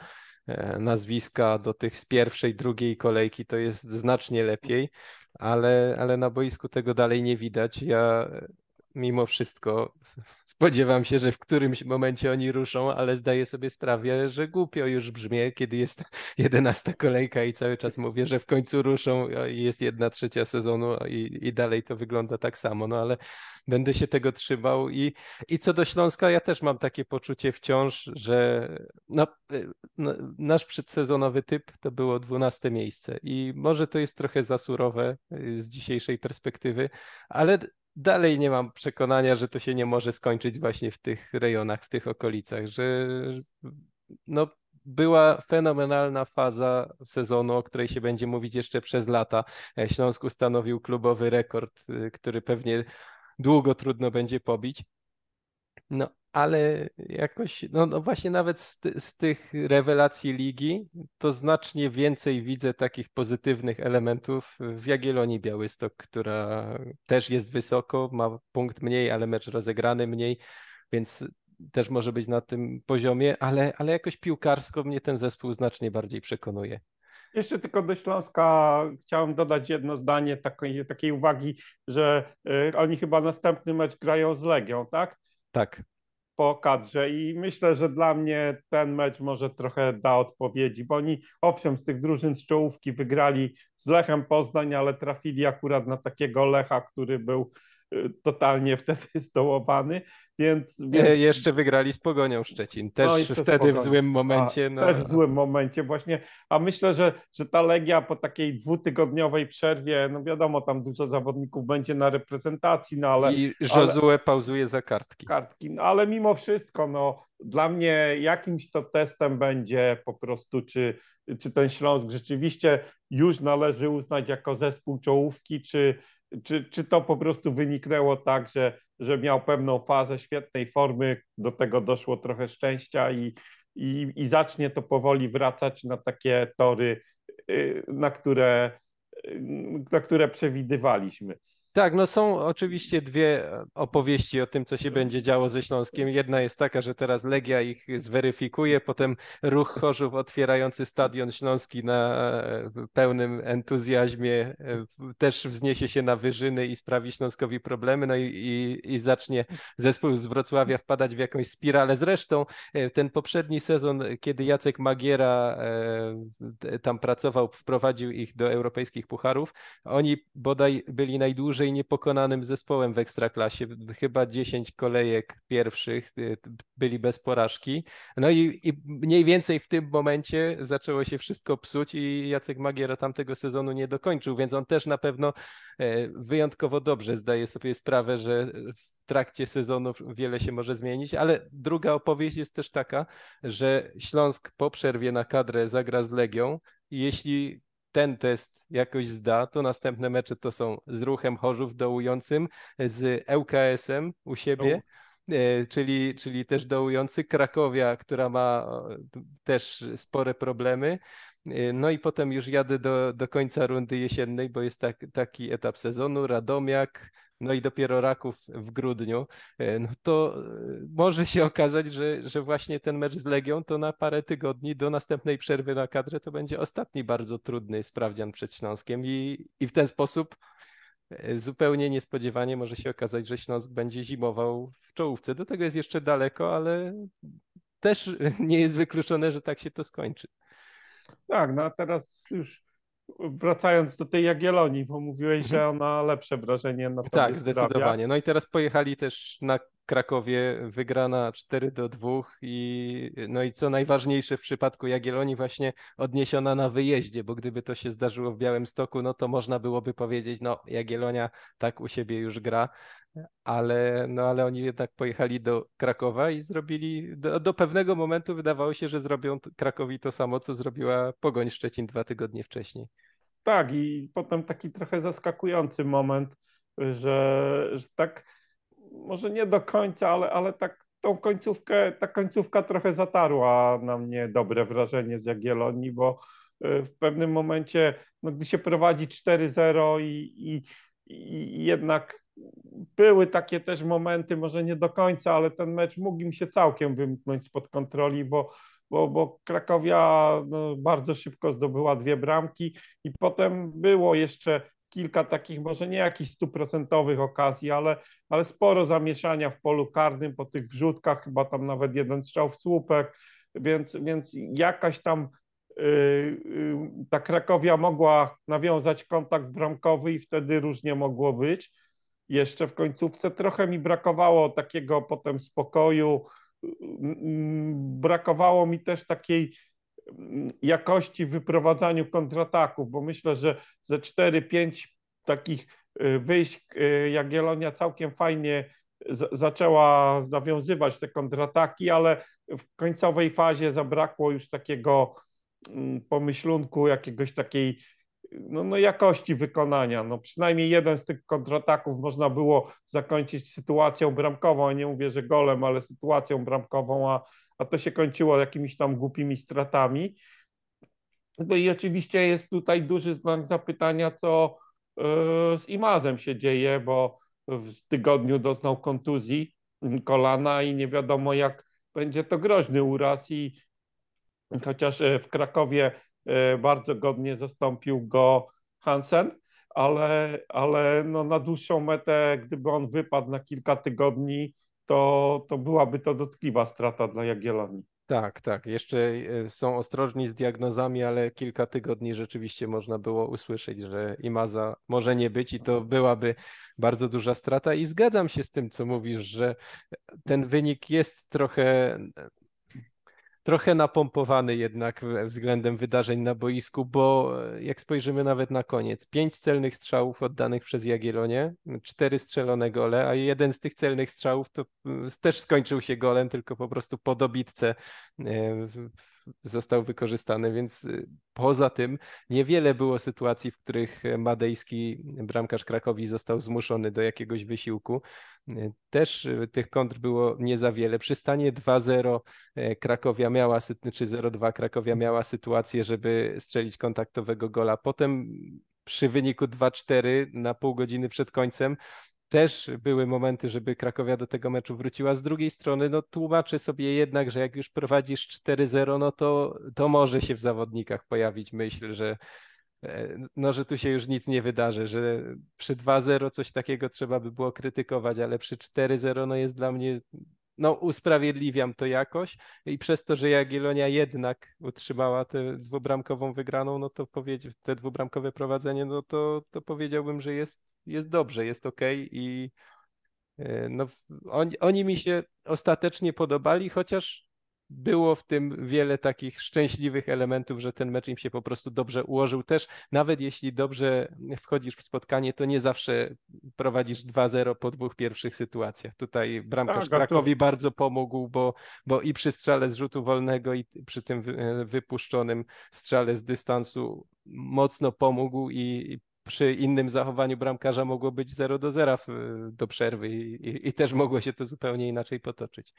nazwiska do tych z pierwszej, drugiej kolejki, to jest znacznie lepiej, ale, ale na boisku tego dalej nie widać. Ja mimo wszystko spodziewam się, że w którymś momencie oni ruszą, ale zdaję sobie sprawę, że głupio już brzmi, kiedy jest *laughs* jedenasta kolejka i cały czas mówię, że w końcu ruszą i jest jedna trzecia sezonu i, i dalej to wygląda tak samo, no ale będę się tego trzymał i, i co do Śląska, ja też mam takie poczucie wciąż, że no, no, nasz przedsezonowy typ to było dwunaste miejsce i może to jest trochę za surowe z dzisiejszej perspektywy, ale dalej nie mam przekonania, że to się nie może skończyć właśnie w tych rejonach, w tych okolicach, że no, była fenomenalna faza sezonu, o której się będzie mówić jeszcze przez lata. Śląsk ustanowił klubowy rekord, y, który pewnie długo trudno będzie pobić. No, ale jakoś, no, no właśnie nawet z, z, tych rewelacji ligi, to znacznie więcej widzę takich pozytywnych elementów w Jagiellonii Białystok, która też jest wysoko, ma punkt mniej, ale mecz rozegrany mniej, więc też może być na tym poziomie, ale, ale jakoś piłkarsko mnie ten zespół znacznie bardziej przekonuje. Jeszcze tylko do Śląska chciałem dodać jedno zdanie takiej, takiej uwagi, że y, oni chyba następny mecz grają z Legią, tak? Tak po kadrze i myślę, że dla mnie ten mecz może trochę da odpowiedzi, bo oni owszem z tych drużyn z czołówki wygrali z Lechem Poznań, ale trafili akurat na takiego Lecha, który był totalnie wtedy *laughs* zdołowany, więc, więc... Jeszcze wygrali z Pogonią Szczecin, też no wtedy w złym momencie. A, no... Też w złym momencie właśnie, a myślę, że, że ta Legia po takiej dwutygodniowej przerwie, no wiadomo, tam dużo zawodników będzie na reprezentacji, no ale... I Josue ale... pauzuje za kartki. Kartki, no ale mimo wszystko, no dla mnie jakimś to testem będzie po prostu, czy, czy ten Śląsk rzeczywiście już należy uznać jako zespół czołówki, czy, czy, czy to po prostu wyniknęło tak, że że miał pewną fazę świetnej formy, do tego doszło trochę szczęścia i, i, i zacznie to powoli wracać na takie tory, y, na które, y, na które przewidywaliśmy. Tak, no są oczywiście dwie opowieści o tym, co się będzie działo ze Śląskiem. Jedna jest taka, że teraz Legia ich zweryfikuje, potem ruch Chorzów otwierający stadion śląski na pełnym entuzjazmie też wzniesie się na wyżyny i sprawi Śląskowi problemy, no i, i, i zacznie zespół z Wrocławia wpadać w jakąś spiralę. Zresztą e, ten poprzedni sezon, kiedy Jacek Magiera e, tam pracował, wprowadził ich do europejskich pucharów, oni bodaj byli najdłużej najdłużej niepokonanym zespołem w Ekstraklasie. Chyba 10 kolejek pierwszych y, byli bez porażki. No i, i mniej więcej w tym momencie zaczęło się wszystko psuć i Jacek Magiera tamtego sezonu nie dokończył, więc on też na pewno e, wyjątkowo dobrze zdaje sobie sprawę, że w trakcie sezonu wiele się może zmienić, ale druga opowieść jest też taka, że Śląsk po przerwie na kadrę zagra z Legią jeśli ten test jakoś zda, to następne mecze to są z Ruchem Chorzów dołującym, z ŁKS-em u siebie, e, czyli, czyli też dołujący, Krakowia, która ma też spore problemy, e, no i potem już jadę do, do końca rundy jesiennej, bo jest tak, taki etap sezonu, Radomiak, no i dopiero Raków w grudniu, e, no to e, może się okazać, że, że właśnie ten mecz z Legią to na parę tygodni do następnej przerwy na kadrę to będzie ostatni bardzo trudny sprawdzian przed Śląskiem i, i w ten sposób e, zupełnie niespodziewanie może się okazać, że Śląsk będzie zimował w czołówce. Do tego jest jeszcze daleko, ale też *laughs* nie jest wykluczone, że tak się to skończy. Tak, no a teraz już wracając do tej Jagiellonii, bo mówiłeś, że ona lepsze wrażenie na to Tak, zdecydowanie. No i teraz pojechali też na Krakowie, wygrana 4 do 2 i no i co najważniejsze w przypadku Jagiellonii właśnie odniesiona na wyjeździe, bo gdyby to się zdarzyło w Białymstoku, no to można byłoby powiedzieć, no Jagiellonia tak u siebie już gra, ale, no ale oni jednak pojechali do Krakowa i zrobili, do, do pewnego momentu wydawało się, że zrobią Krakowi to samo, co zrobiła Pogoń Szczecin dwa tygodnie wcześniej. Tak i potem taki trochę zaskakujący moment, że, że tak może nie do końca, ale, ale tak tą końcówkę, ta końcówka trochę zatarła na mnie dobre wrażenie z Jagiellonii, bo y, w pewnym momencie, no, gdy się prowadzi 4-0 i, i, i jednak były takie też momenty, może nie do końca, ale ten mecz mógł im się całkiem wymknąć spod kontroli, bo, bo, bo Krakowia no, bardzo szybko zdobyła dwie bramki i potem było jeszcze kilka takich, może nie jakichś stuprocentowych okazji, ale, ale sporo zamieszania w polu karnym po tych wrzutkach, chyba tam nawet jeden strzał w słupek, więc, więc jakaś tam yy, yy, ta Krakowia mogła nawiązać kontakt bramkowy i wtedy różnie mogło być jeszcze w końcówce. Trochę mi brakowało takiego potem spokoju, brakowało mi też takiej jakości w wyprowadzaniu kontrataków, bo myślę, że ze 4-5 takich y, wyjść y, Jagiellonia całkiem fajnie zaczęła nawiązywać te kontrataki, ale w końcowej fazie zabrakło już takiego mm, pomyślunku, jakiegoś takiej no, no jakości wykonania. No, przynajmniej jeden z tych kontrataków można było zakończyć sytuacją bramkową. nie mówię, że golem, ale sytuacją bramkową, a, a to się kończyło jakimiś tam głupimi stratami. No i oczywiście jest tutaj duży znak zapytania, co e, z Imazem się dzieje, bo w tygodniu doznał kontuzji kolana i nie wiadomo, jak będzie to groźny uraz. I chociaż e, w Krakowie bardzo godnie zastąpił go Hansen, ale, ale no na dłuższą metę, gdyby on wypadł na kilka tygodni, to, to byłaby to dotkliwa strata dla Jagiellonii. Tak, tak. Jeszcze e, są ostrożni z diagnozami, ale kilka tygodni rzeczywiście można było usłyszeć, że Imaza może nie być i to byłaby bardzo duża strata. I zgadzam się z tym, co mówisz, że ten wynik jest trochę trochę napompowany jednak względem wydarzeń na boisku, bo e, jak spojrzymy nawet na koniec, pięć celnych strzałów oddanych przez Jagiellonię, cztery strzelone gole, a jeden z tych celnych strzałów to też skończył się golem, tylko po prostu po dobitce e, został wykorzystany, więc y, poza tym niewiele było sytuacji, w których madejski bramkarz Krakowi został zmuszony do jakiegoś wysiłku. Y, też y, tych kontr było nie za wiele. Przy stanie 2-0 Krakowia miała, czy 0-2 Krakowia miała sytuację, żeby strzelić kontaktowego gola. Potem przy wyniku 2-4 na pół godziny przed końcem też były momenty, żeby Krakowia do tego meczu wróciła. Z drugiej strony, no tłumaczę sobie jednak, że jak już prowadzisz 4-0, no to, to może się w zawodnikach pojawić myśl, że e, no, że tu się już nic nie wydarzy, że przy 2-0 coś takiego trzeba by było krytykować, ale przy 4-0 no jest dla mnie, no usprawiedliwiam to jakoś i przez to, że Jagiellonia jednak utrzymała tę dwubramkową wygraną, no to powiedzieć, te dwubramkowe prowadzenie, no to, to powiedziałbym, że jest jest dobrze, jest ok i no, oni, oni mi się ostatecznie podobali, chociaż było w tym wiele takich szczęśliwych elementów, że ten mecz im się po prostu dobrze ułożył. Też nawet jeśli dobrze wchodzisz w spotkanie, to nie zawsze prowadzisz 2-0 po dwóch pierwszych sytuacjach. Tutaj bramkarz tak, Krakowi to... bardzo pomógł, bo, bo i przy strzale z rzutu wolnego i przy tym wypuszczonym strzale z dystansu mocno pomógł i przy innym zachowaniu bramkarza mogło być 0 do 0 do przerwy i, i, i, też mogło się to zupełnie inaczej potoczyć.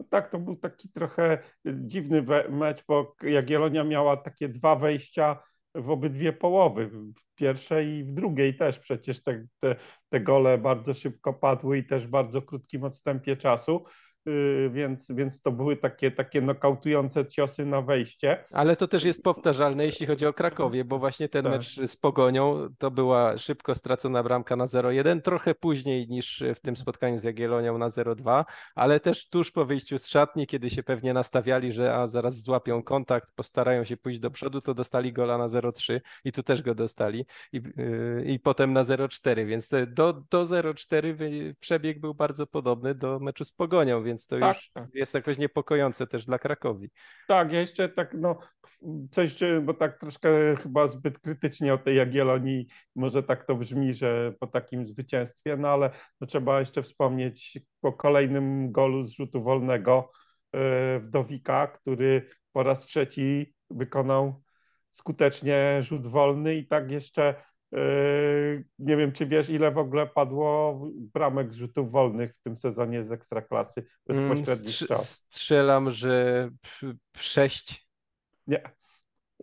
No tak, to był taki trochę dziwny mecz, bo Jagiellonia miała takie dwa wejścia w obydwie połowy, w pierwszej i w drugiej też przecież te, te, te gole bardzo szybko padły i też w bardzo krótkim odstępie czasu. Y, więc, więc to były takie, takie nokautujące ciosy na wejście. Ale to też jest powtarzalne, jeśli chodzi o Krakowie, bo właśnie ten tak. mecz z Pogonią to była szybko stracona bramka na 0-1, trochę później niż w tym spotkaniu z Jagiellonią na 0-2, ale też tuż po wyjściu z szatni, kiedy się pewnie nastawiali, że a zaraz złapią kontakt, postarają się pójść do przodu, to dostali gola na 0-3 i tu też go dostali i, yy, i potem na 0-4, więc do, do 0-4 przebieg był bardzo podobny do meczu z Pogonią, więc więc to tak, już tak. jest jakoś niepokojące też dla Krakowi. Tak, ja jeszcze tak, no coś, bo tak troszkę chyba zbyt krytycznie o tej Jagiellonii, może tak to brzmi, że po takim zwycięstwie, no ale no, trzeba jeszcze wspomnieć po kolejnym golu z rzutu wolnego yy, Wdowika, który po raz trzeci wykonał skutecznie rzut wolny i tak jeszcze nie wiem, czy wiesz, ile w ogóle padło bramek z rzutów wolnych w tym sezonie z Ekstraklasy bezpośrednich Strz- Strzelam, że sześć. Nie,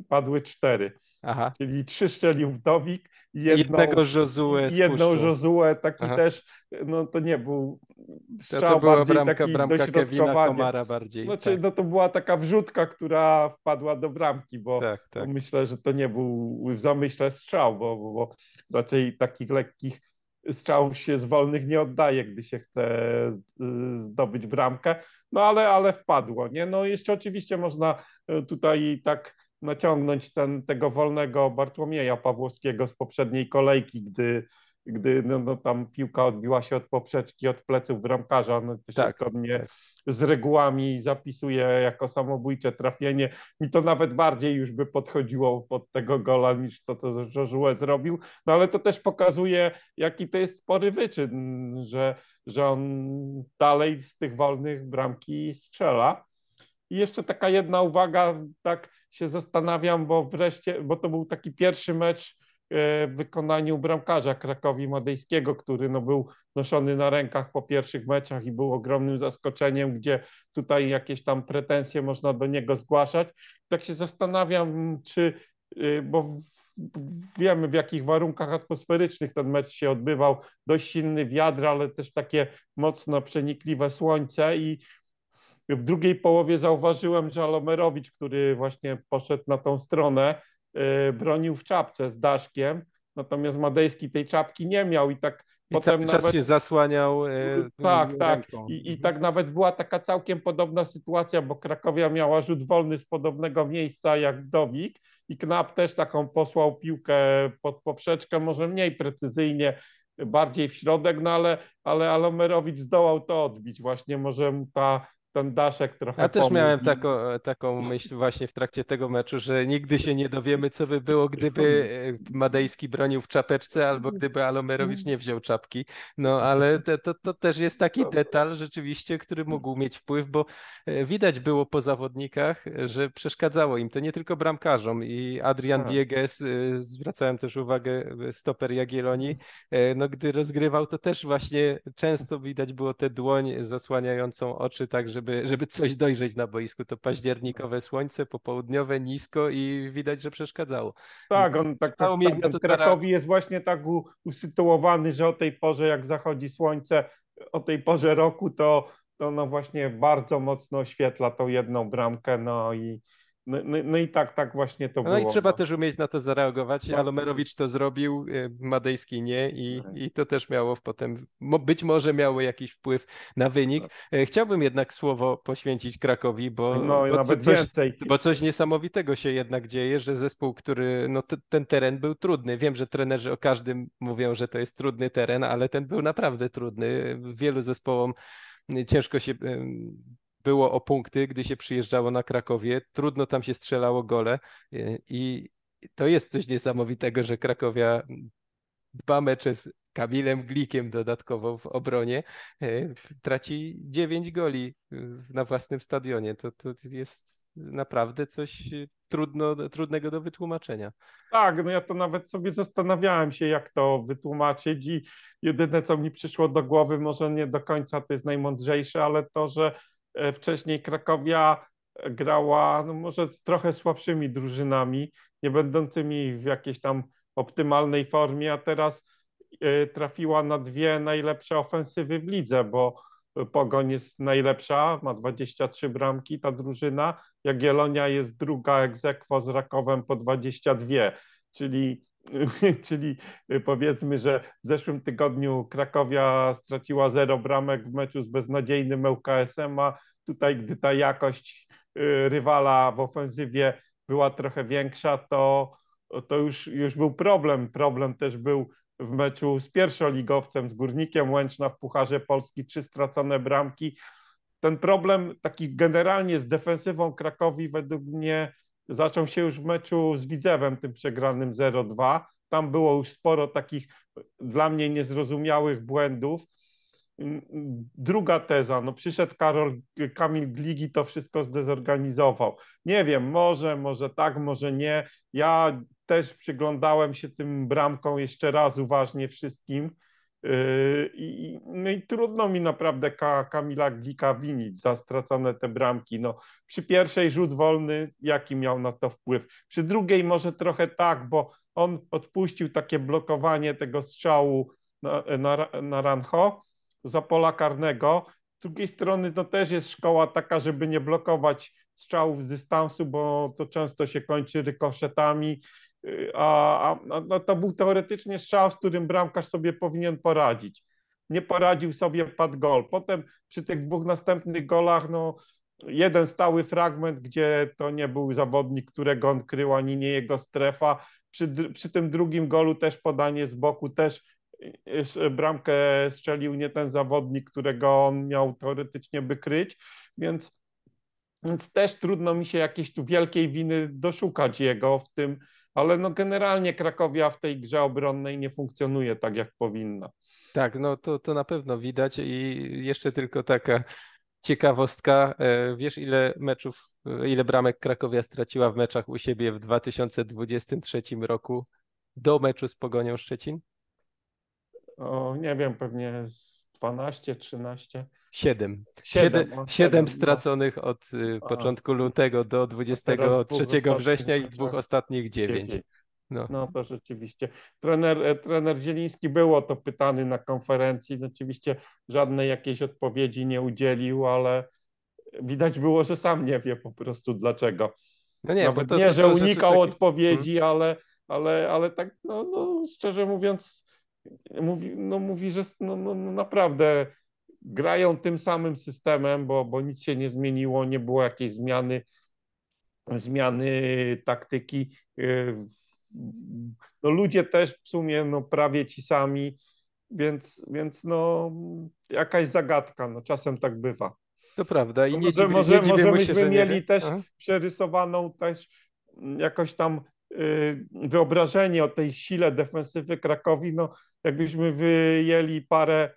padły cztery. Aha. Czyli trzy strzelił Wdowik, jedną, jednego Josue jedną Josue, taki Aha. też, no to nie był strzał to, to była bramka, bramka Kevina Komara bardziej. Znaczy, tak. no to była taka wrzutka, która wpadła do bramki, bo, tak, tak. bo myślę, że to nie był w zamyśle strzał, bo, bo, bo raczej takich lekkich strzałów się z wolnych nie oddaje, gdy się chce zdobyć bramkę, no ale, ale wpadło, nie? No jeszcze oczywiście można e, tutaj tak naciągnąć ten, tego wolnego Bartłomieja Pawłowskiego z poprzedniej kolejki, gdy, gdy no, no, tam piłka odbiła się od poprzeczki, od pleców bramkarza, no, to się tak, zgodnie tak. z regułami zapisuje jako samobójcze trafienie. Mi to nawet bardziej już by podchodziło pod tego gola niż to, co Josue zrobił, no ale to też pokazuje, jaki to jest spory wyczyn, że, że on dalej z tych wolnych bramki strzela. I jeszcze taka jedna uwaga, tak się zastanawiam, bo wreszcie, bo to był taki pierwszy mecz e, w wykonaniu bramkarza Krakowi Madejskiego, który no, był noszony na rękach po pierwszych meczach i był ogromnym zaskoczeniem, gdzie tutaj jakieś tam pretensje można do niego zgłaszać. Tak się zastanawiam, czy, e, bo wiemy w jakich warunkach atmosferycznych ten mecz się odbywał, dość silny wiatr, ale też takie mocno przenikliwe słońce i w drugiej połowie zauważyłem, że Alomerowicz, który właśnie poszedł na tą stronę, e, bronił w czapce z Daszkiem, natomiast Madejski tej czapki nie miał i tak I potem czas się zasłaniał. E, tak, tak. I, I tak nawet była taka całkiem podobna sytuacja, bo Krakowia miała rzut wolny z podobnego miejsca jak Wdowik i Knap też taką posłał piłkę pod poprzeczkę, może mniej precyzyjnie, bardziej w środek, no ale, ale Alomerowicz zdołał to odbić. Właśnie może mu ta ten daszek trochę Ja też miałem taką, taką myśl właśnie w trakcie tego meczu, że nigdy się nie dowiemy, co by było, gdyby e, Madejski bronił w czapeczce, albo gdyby Alomerowicz nie wziął czapki. No ale to, to, to też jest taki detal rzeczywiście, który mógł mieć wpływ, bo e, widać było po zawodnikach, że przeszkadzało im to nie tylko bramkarzom i Adrian tak. Dieges, e, zwracałem też uwagę, stoper Jagiellonii, no gdy rozgrywał, to też właśnie często widać było tę dłoń zasłaniającą oczy, tak żeby żeby, żeby coś dojrzeć na boisku. To październikowe słońce, popołudniowe, nisko i widać, że przeszkadzało. Tak, on tak, tak, tak Krakowi jest właśnie tak usytuowany, że o tej porze, jak zachodzi słońce, o tej porze roku, to, to no właśnie bardzo mocno oświetla tą jedną bramkę, no i, no, no, no, i tak, tak właśnie to no było. No i trzeba też umieć na to zareagować. Tak. Alomerowicz to zrobił, y, Madejski nie i, tak. i to też miało potem, być może miało jakiś wpływ na wynik. Tak. E, chciałbym jednak słowo poświęcić Krakowi, bo, no, bo, nawet coś, więcej. bo coś niesamowitego się jednak dzieje, że zespół, który, no ten teren był trudny. Wiem, że trenerzy o każdym mówią, że to jest trudny teren, ale ten był naprawdę trudny. Wielu zespołom ciężko się było o punkty, gdy się przyjeżdżało na Krakowie. Trudno tam się strzelało gole y, i to jest coś niesamowitego, że Krakowia dwa mecze z Kamilem Glikiem dodatkowo w obronie y, traci dziewięć goli y, na własnym stadionie. To, to jest naprawdę coś trudno, trudnego do wytłumaczenia. Tak, no ja to nawet sobie zastanawiałem się, jak to wytłumaczyć i jedyne, co mi przyszło do głowy, może nie do końca to jest najmądrzejsze, ale to, że E, wcześniej Krakowia grała no może z trochę słabszymi drużynami, nie będącymi w jakiejś tam optymalnej formie, a teraz e, trafiła na dwie najlepsze ofensywy w lidze, bo Pogoń jest najlepsza, ma 23 bramki ta drużyna, Jagiellonia jest druga egzekwo z Rakowem po 22, czyli *laughs* czyli powiedzmy, że w zeszłym tygodniu Krakowia straciła zero bramek w meczu z beznadziejnym ŁKS-em, a tutaj gdy ta jakość y, rywala w ofensywie była trochę większa, to, to już, już był problem. Problem też był w meczu z pierwszoligowcem, z Górnikiem Łęczna w Pucharze Polski, trzy stracone bramki. Ten problem taki generalnie z defensywą Krakowi według mnie zaczął się już w meczu z Widzewem, tym przegranym 0-2. Tam było już sporo takich dla mnie niezrozumiałych błędów. Druga teza, no przyszedł Karol, Kamil Gligi, to wszystko zdezorganizował. Nie wiem, może, może tak, może nie. Ja też przyglądałem się tym bramkom jeszcze raz uważnie wszystkim I, no i trudno mi naprawdę Kamila Glika winić za stracone te bramki. No, przy pierwszej rzut wolny, jaki miał na to wpływ? Przy drugiej może trochę tak, bo on odpuścił takie blokowanie tego strzału na, na, na Rancho za pola karnego. Z drugiej strony to też jest szkoła taka, żeby nie blokować strzałów z dystansu, bo to często się kończy rykoszetami a, a no to był teoretycznie strzał, z którym bramkarz sobie powinien poradzić. Nie poradził sobie, padł gol. Potem przy tych dwóch następnych golach, no jeden stały fragment, gdzie to nie był zawodnik, którego on krył, ani nie jego strefa. Przy, przy tym drugim golu też podanie z boku, też y, bramkę strzelił nie ten zawodnik, którego on miał teoretycznie by kryć, więc, więc też trudno mi się jakiejś tu wielkiej winy doszukać jego w tym, ale no generalnie Krakowia w tej grze obronnej nie funkcjonuje tak, jak powinna. Tak, no to, to na pewno widać i jeszcze tylko taka ciekawostka. E, wiesz, ile meczów, ile bramek Krakowia straciła w meczach u siebie w 2023 roku do meczu z Pogonią Szczecin? O, nie wiem, pewnie z 12, 13. Siedem. Siedem, siedem no. straconych od y, początku lutego do 23 września i dwóch ostatnich dziewięć. No. no to rzeczywiście. Trener, e, trener Zieliński było to pytany na konferencji. Oczywiście żadnej jakiejś odpowiedzi nie udzielił, ale widać było, że sam nie wie po prostu dlaczego. No nie, Nawet to, nie, to że unikał takie... odpowiedzi, hmm. ale, ale, ale tak no, no, szczerze mówiąc mówi, no, mówi że no, no, no naprawdę grają tym samym systemem, bo, bo nic się nie zmieniło, nie było jakiejś zmiany, zmiany taktyki. Y, no ludzie też w sumie no, prawie ci sami, więc, więc no, jakaś zagadka, no, czasem tak bywa. To prawda i nie, może, dziwi, może, nie może myśmy się, mieli też Aha. przerysowaną też jakoś tam y, wyobrażenie o tej sile defensywy Krakowi, no jakbyśmy wyjęli parę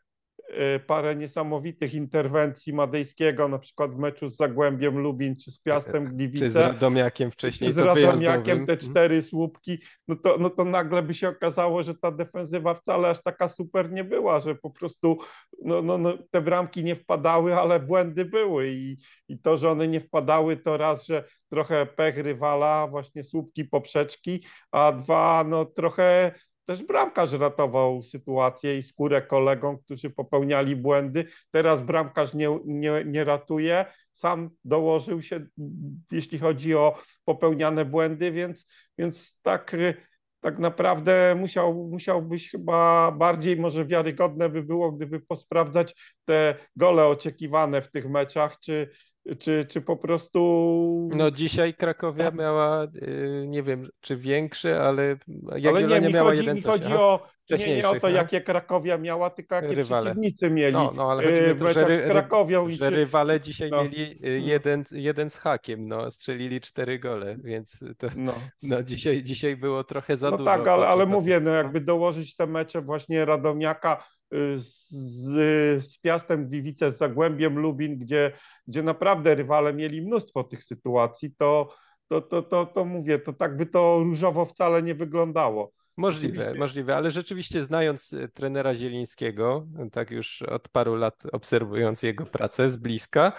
Y, parę niesamowitych interwencji Madejskiego, na przykład w meczu z Zagłębiem Lubin, czy z Piastem Gliwice. Czy z Radomiakiem wcześniej. Z Radomiakiem te cztery słupki, no to, no to nagle by się okazało, że ta defensywa wcale aż taka super nie była, że po prostu no, no, no, te bramki nie wpadały, ale błędy były i, i to, że one nie wpadały, to raz, że trochę pech rywala, właśnie słupki poprzeczki, a dwa, no trochę też bramkarz ratował sytuację i skórę kolegom, którzy popełniali błędy. Teraz bramkarz nie, nie, nie ratuje, sam dołożył się, jeśli chodzi o popełniane błędy, więc, więc tak tak naprawdę musiał, musiałbyś chyba bardziej może wiarygodne by było, gdyby posprawdzać te gole oczekiwane w tych meczach, czy, czy, czy po prostu. No dzisiaj Krakowia miała, y, nie wiem czy większe, ale Jagiellonia ale nie, mi miała chodzi, jeden mi chodzi o nie, nie o to, jakie Krakowia miała, tylko jakie rywale. przeciwnicy mieli no, no, ale y, w meczach z Krakowią. Że, że rywale dzisiaj no. mieli y, jeden, jeden z hakiem, no, strzelili cztery gole, więc to, no. no dzisiaj, dzisiaj było trochę za no dużo. No tak, ale, ale mówię, no jakby dołożyć te mecze właśnie Radomiaka z, z Piastem Gliwice, z Zagłębiem Lubin, gdzie, gdzie naprawdę rywale mieli mnóstwo tych sytuacji, to, to, to, to, to mówię, to tak by to różowo wcale nie wyglądało. Możliwe, Oczywiście. możliwe, ale rzeczywiście znając e, trenera Zielińskiego, tak już od paru lat obserwując jego pracę z bliska,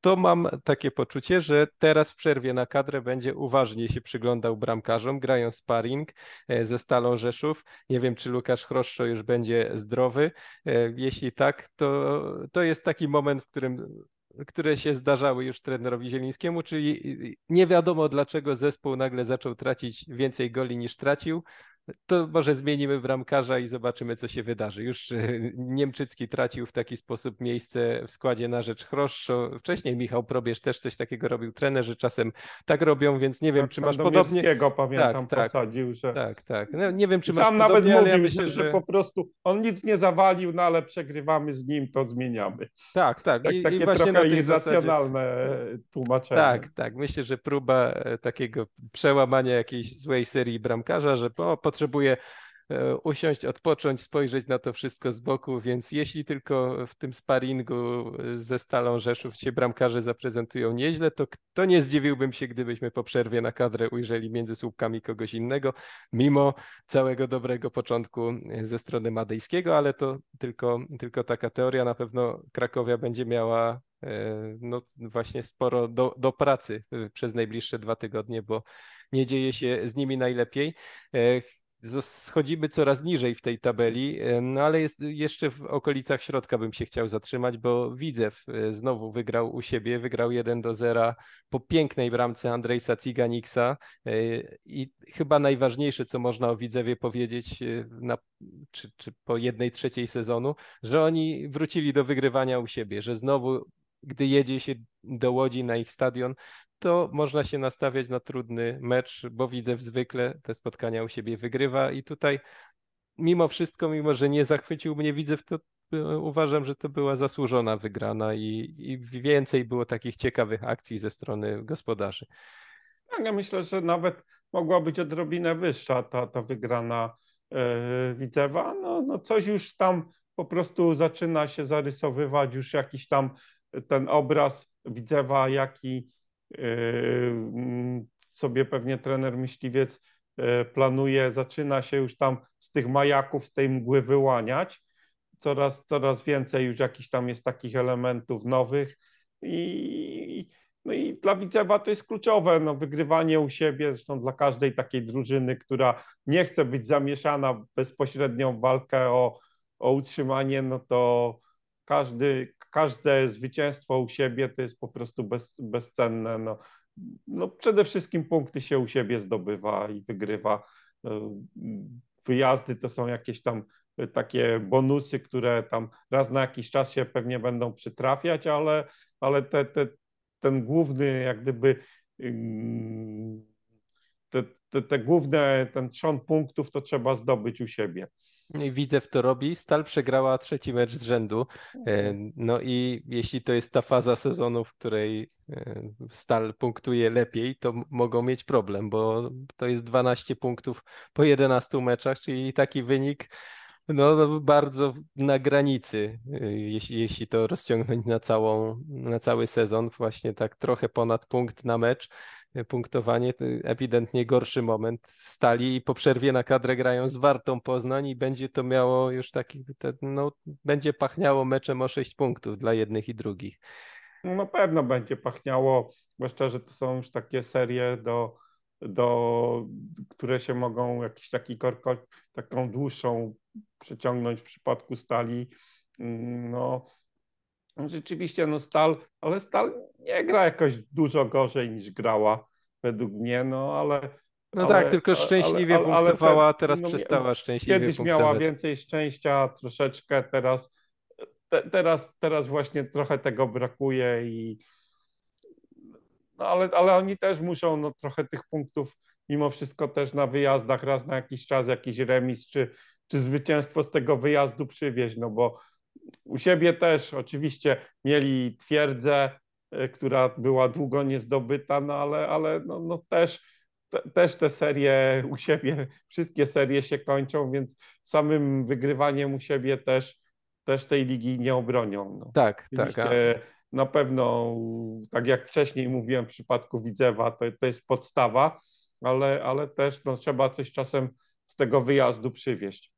to mam takie poczucie, że teraz w przerwie na kadrę będzie uważnie się przyglądał bramkarzom, grają sparring e, ze Stalą Rzeszów. Nie wiem, czy Łukasz Chroszczo już będzie zdrowy. E, jeśli tak, to, to jest taki moment, w którym które się zdarzały już trenerowi Zielińskiemu, czyli nie wiadomo dlaczego zespół nagle zaczął tracić więcej goli niż tracił, to może zmienimy bramkarza i zobaczymy, co się wydarzy. Już e, Niemczycki tracił w taki sposób miejsce w składzie na rzecz Chroszczo. Wcześniej Michał Probierz też coś takiego robił. Trenerzy czasem tak robią, więc nie wiem, tak, czy masz podobnie. pamiętam tak, posadził, że... Tak, tak. No, nie wiem, czy masz Sam nawet mówił, ja myślę, że... że... po prostu on nic nie zawalił, no ale przegrywamy z nim, to zmieniamy. Tak, tak. tak I, takie i właśnie trochę irracjonalne zasadzie... tłumaczenie. Tak, tak. Myślę, że próba e, takiego przełamania jakiejś złej serii bramkarza, że po, potrzebuje e, usiąść, odpocząć, spojrzeć na to wszystko z boku, więc jeśli tylko w tym sparingu e, ze Stalą Rzeszów się bramkarze zaprezentują nieźle, to, to nie zdziwiłbym się, gdybyśmy po przerwie na kadrę ujrzeli między słupkami kogoś innego, mimo całego dobrego początku e, ze strony Madejskiego, ale to tylko, tylko taka teoria. Na pewno Krakowia będzie miała no właśnie sporo do, do pracy przez najbliższe dwa tygodnie, bo nie dzieje się z nimi najlepiej. E, schodzimy coraz niżej w tej tabeli, e, no ale jest jeszcze w okolicach środka bym się chciał zatrzymać, bo Widzew e, znowu wygrał u siebie, wygrał 1 do 0 po pięknej bramce Andrejsa Ciganiksa i chyba najważniejsze, co można o Widzewie powiedzieć na, czy, czy po jednej trzeciej sezonu, że oni wrócili do wygrywania u siebie, że znowu gdy jedzie się do Łodzi na ich stadion, to można się nastawiać na trudny mecz, bo widzę zwykle te spotkania u siebie wygrywa i tutaj mimo wszystko, mimo że nie zachwycił mnie widzę, to e, uważam, że to była zasłużona wygrana i, i więcej było takich ciekawych akcji ze strony gospodarzy. Tak, ja myślę, że nawet mogła być odrobinę wyższa ta, ta wygrana yy, Widzewa. No, no coś już tam po prostu zaczyna się zarysowywać, już jakiś tam ten obraz Widzewa, jaki sobie pewnie trener myśliwiec yy, planuje, zaczyna się już tam z tych majaków, z tej mgły wyłaniać. Coraz, coraz więcej już jakichś tam jest takich elementów nowych i, no i dla Widzewa to jest kluczowe, no wygrywanie u siebie, zresztą dla każdej takiej drużyny, która nie chce być zamieszana w bezpośrednią walkę o, o utrzymanie, no to każdy, każde zwycięstwo u siebie to jest po prostu bez, bezcenne. No, no przede wszystkim punkty się u siebie zdobywa i wygrywa. No, wyjazdy to są jakieś tam takie bonusy, które tam raz na jakiś czas się pewnie będą przytrafiać, ale, ale te, te, ten główny jak gdyby te, te, te główne, ten trzon punktów to trzeba zdobyć u siebie. Widzę, w to robi. Stal przegrała trzeci mecz z rzędu. E, mhm. No i jeśli to jest ta faza sezonu, w której e, Stal punktuje lepiej, to mogą mieć problem, bo to jest 12 punktów po 11 meczach, czyli taki wynik no, no bardzo na granicy, e, jeśli, jeśli to rozciągnąć na, całą, na cały sezon, właśnie tak trochę ponad punkt na mecz punktowanie, ewidentnie gorszy moment stali i po przerwie na kadrę grają z Wartą Poznań i będzie to miało już taki, no, będzie pachniało meczem o 6 punktów dla jednych i drugich. No pewno będzie pachniało, zwłaszcza, że to są już takie serie do, do które się mogą jakiś taki korko, taką dłuższą przeciągnąć w przypadku stali. Mm, no, rzeczywiście, no Stal, ale Stal nie gra jakoś dużo gorzej niż grała według mnie, no ale. No ale, tak, tylko szczęśliwie ale, ale, punktowała, a teraz no, przestała szczęśliwie Kiedyś punktować. miała więcej szczęścia, troszeczkę, teraz, te, teraz, teraz właśnie trochę tego brakuje i no ale, ale oni też muszą no, trochę tych punktów mimo wszystko też na wyjazdach raz na jakiś czas jakiś remis czy, czy zwycięstwo z tego wyjazdu przywieźć, no bo u siebie też oczywiście mieli twierdzę, e, która była długo niezdobyta, no ale, ale no, no też, te, też te serie u siebie, wszystkie serie się kończą, więc samym wygrywaniem u siebie też, też tej ligi nie obronią. No. Tak, tak. A... Na pewno, tak jak wcześniej mówiłem w przypadku Widzewa, to, to jest podstawa, ale, ale też no, trzeba coś czasem z tego wyjazdu przywieźć.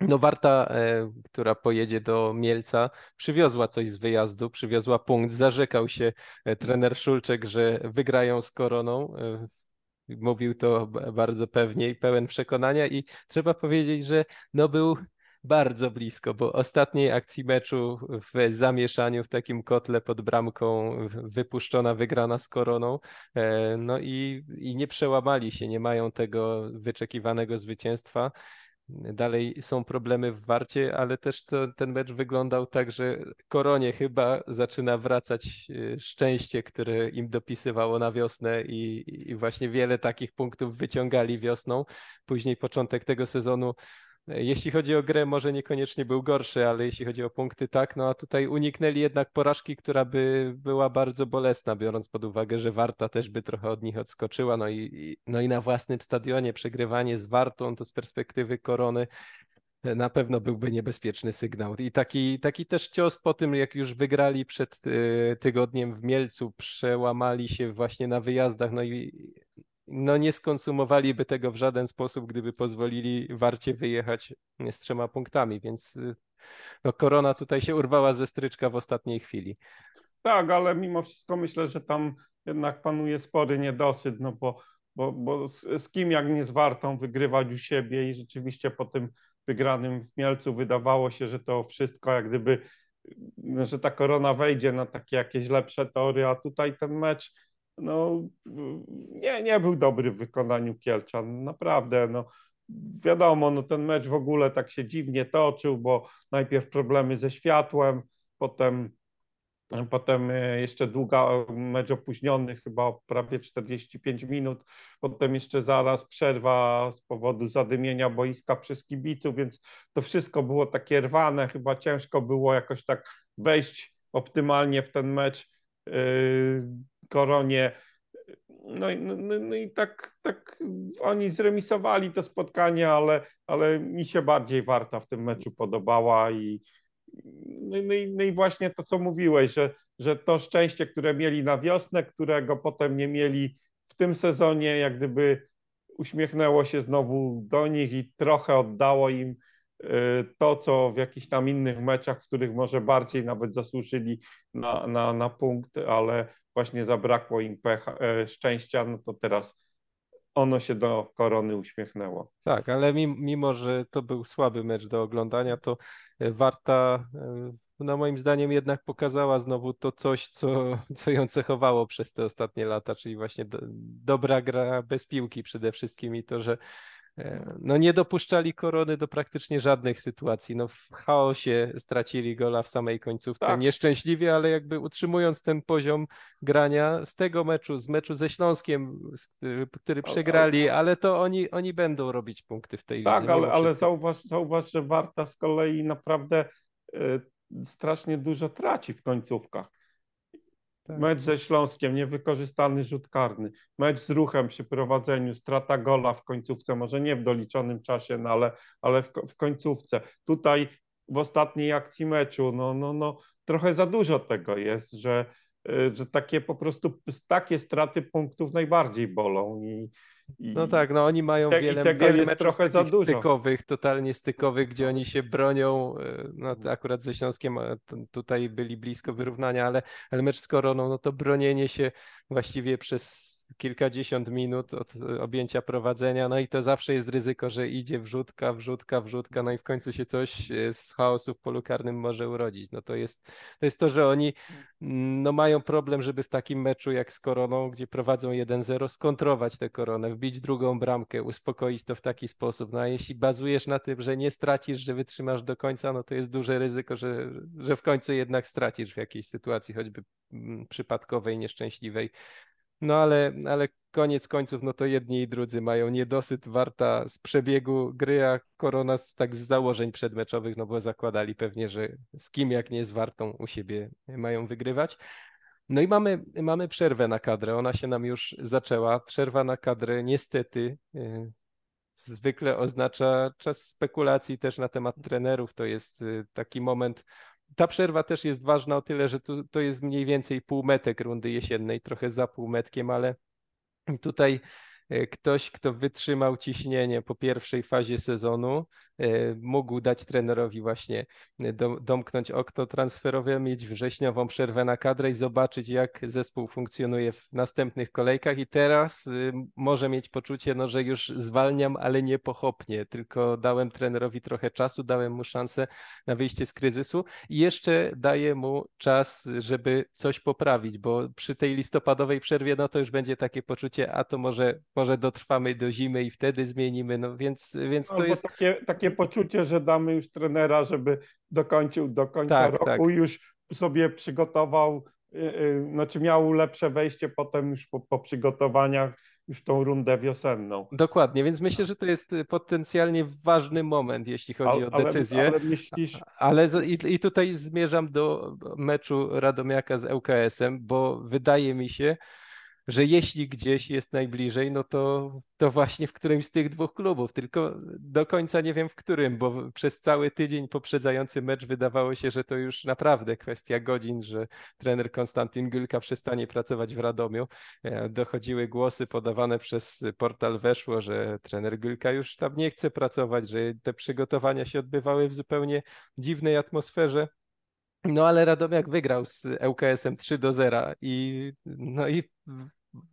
No Warta, e, która pojedzie do Mielca, przywiozła coś z wyjazdu, przywiozła punkt. Zarzekał się e, trener Szulczek, że wygrają z Koroną. E, mówił to bardzo pewnie i pełen przekonania i trzeba powiedzieć, że no był bardzo blisko, bo ostatniej akcji meczu w zamieszaniu w takim kotle pod bramką wypuszczona, wygrana z koroną. No i, i nie przełamali się, nie mają tego wyczekiwanego zwycięstwa. Dalej są problemy w Warcie, ale też to, ten mecz wyglądał tak, że Koronie chyba zaczyna wracać e, szczęście, które im dopisywało na wiosnę i, i właśnie wiele takich punktów wyciągali wiosną. Później początek tego sezonu jeśli chodzi o grę, może niekoniecznie był gorszy, ale jeśli chodzi o punkty, tak. No a tutaj uniknęli jednak porażki, która by była bardzo bolesna, biorąc pod uwagę, że Warta też by trochę od nich odskoczyła. No i, no i na własnym stadionie przegrywanie z Wartą to z perspektywy korony na pewno byłby niebezpieczny sygnał. I taki, taki też cios po tym, jak już wygrali przed y, tygodniem w Mielcu, przełamali się właśnie na wyjazdach, no i no nie skonsumowaliby tego w żaden sposób, gdyby pozwolili Warcie wyjechać z trzema punktami, więc y, no, korona tutaj się urwała ze stryczka w ostatniej chwili. Tak, ale mimo wszystko myślę, że tam jednak panuje spory niedosyt, no bo, bo, bo z, z kim jak nie z Wartą wygrywać u siebie i rzeczywiście po tym wygranym w Mielcu wydawało się, że to wszystko jak gdyby, że ta korona wejdzie na takie jakieś lepsze tory, a tutaj ten mecz no, nie, nie był dobry w wykonaniu Kielczan, naprawdę. No, wiadomo, no, ten mecz w ogóle tak się dziwnie toczył, bo najpierw problemy ze światłem, potem, potem e, jeszcze długa mecz opóźniony, chyba prawie 45 minut, potem jeszcze zaraz przerwa z powodu zadymienia boiska przez kibiców, więc to wszystko było takie rwane, chyba ciężko było jakoś tak wejść optymalnie w ten mecz Koronie. No, no, no, no i tak, tak oni zremisowali to spotkanie, ale, ale mi się bardziej Warta w tym meczu podobała i, no, no, i, no i właśnie to, co mówiłeś, że, że to szczęście, które mieli na wiosnę, którego potem nie mieli w tym sezonie, jak gdyby uśmiechnęło się znowu do nich i trochę oddało im y, to, co w jakichś tam innych meczach, w których może bardziej nawet zasłużyli na, na, na punkt, ale właśnie zabrakło im pecha, e, szczęścia, no to teraz ono się do korony uśmiechnęło. Tak, ale mimo, że to był słaby mecz do oglądania, to e, Warta, e, no moim zdaniem jednak pokazała znowu to coś, co, co ją cechowało przez te ostatnie lata, czyli właśnie do, dobra gra bez piłki przede wszystkim i to, że no nie dopuszczali korony do praktycznie żadnych sytuacji. No w chaosie stracili gola w samej końcówce. Tak. Nieszczęśliwie, ale jakby utrzymując ten poziom grania z tego meczu, z meczu ze Śląskiem, który przegrali, ale to oni, oni będą robić punkty w tej tak, lidze. Tak, ale, ale zauważ, zauważ, że Warta z kolei naprawdę y, strasznie dużo traci w końcówkach. Tak. Mecz ze Śląskiem, niewykorzystany rzut karny. Mecz z ruchem przy prowadzeniu, strata gola w końcówce, może nie w doliczonym czasie, no ale, ale w, w końcówce. Tutaj w ostatniej akcji meczu, no, no, no, trochę za dużo tego jest, że, że takie po prostu takie straty punktów najbardziej bolą i, no tak, no oni mają te, wiele, wiele trochę dużo. stykowych, totalnie stykowych, gdzie oni się bronią, e, no akurat ze Śląskiem tutaj byli blisko wyrównania, ale, ale mecz z Koroną, no to bronienie się właściwie przez kilkadziesiąt minut od objęcia prowadzenia, no i to zawsze jest ryzyko, że idzie wrzutka, wrzutka, wrzutka, no i w końcu się coś e, z chaosu w polu karnym może urodzić. No to jest to, jest to że oni mm, no, mają problem, żeby w takim meczu jak z Koroną, gdzie prowadzą 1-0, skontrować tę koronę, wbić drugą bramkę, uspokoić to w taki sposób. No a jeśli bazujesz na tym, że nie stracisz, że wytrzymasz do końca, no to jest duże ryzyko, że, że w końcu jednak stracisz w jakiejś sytuacji, choćby mm, przypadkowej, nieszczęśliwej. No ale, ale koniec końców, no to jedni i drudzy mają niedosyt warta z przebiegu gry, a Korona z, tak z założeń przedmeczowych, no bo zakładali pewnie, że z kim jak nie z Wartą u siebie mają wygrywać. No i mamy, mamy przerwę na kadrę, ona się nam już zaczęła. Przerwa na kadrę niestety y, zwykle oznacza czas spekulacji też na temat trenerów. To jest y, taki moment ta przerwa też jest ważna o tyle, że to jest mniej więcej półmetek rundy jesiennej, trochę za półmetkiem, ale tutaj E, ktoś, kto wytrzymał ciśnienie po pierwszej fazie sezonu, mógł dać trenerowi właśnie e, domknąć okno transferowe, mieć wrześniową przerwę na kadrę i zobaczyć, jak zespół funkcjonuje w następnych kolejkach. I teraz może mieć poczucie, no, że już zwalniam, ale nie pochopnie, tylko dałem trenerowi trochę czasu, dałem mu szansę na wyjście z kryzysu i jeszcze daję mu czas, żeby coś poprawić, bo przy tej listopadowej przerwie, no to już będzie takie poczucie, a to może może dotrwamy do zimy i wtedy zmienimy, no więc, więc to jest... Takie, takie poczucie, że damy już trenera, żeby dokończył do końca tak, roku, tak. już sobie przygotował, y, y, znaczy miał lepsze wejście potem już po, po przygotowaniach już tą rundę wiosenną. Dokładnie, więc myślę, że to jest potencjalnie ważny moment, jeśli chodzi ale, o decyzję. Ale, ale myślisz... Ale i, i tutaj zmierzam do meczu Radomiaka z ŁKS-em, bo wydaje mi się, że jeśli gdzieś jest najbliżej, no to, to właśnie w którymś z tych dwóch klubów, tylko do końca nie wiem w którym, bo przez cały tydzień poprzedzający mecz wydawało się, że to już naprawdę kwestia godzin, że trener Konstantin Gülka przestanie pracować w Radomiu. E, dochodziły głosy podawane przez portal Weszło, że trener Gülka już tam nie chce pracować, że te przygotowania się odbywały w zupełnie dziwnej atmosferze. No ale Radomiak wygrał z ŁKS-em 3 do 0 i no i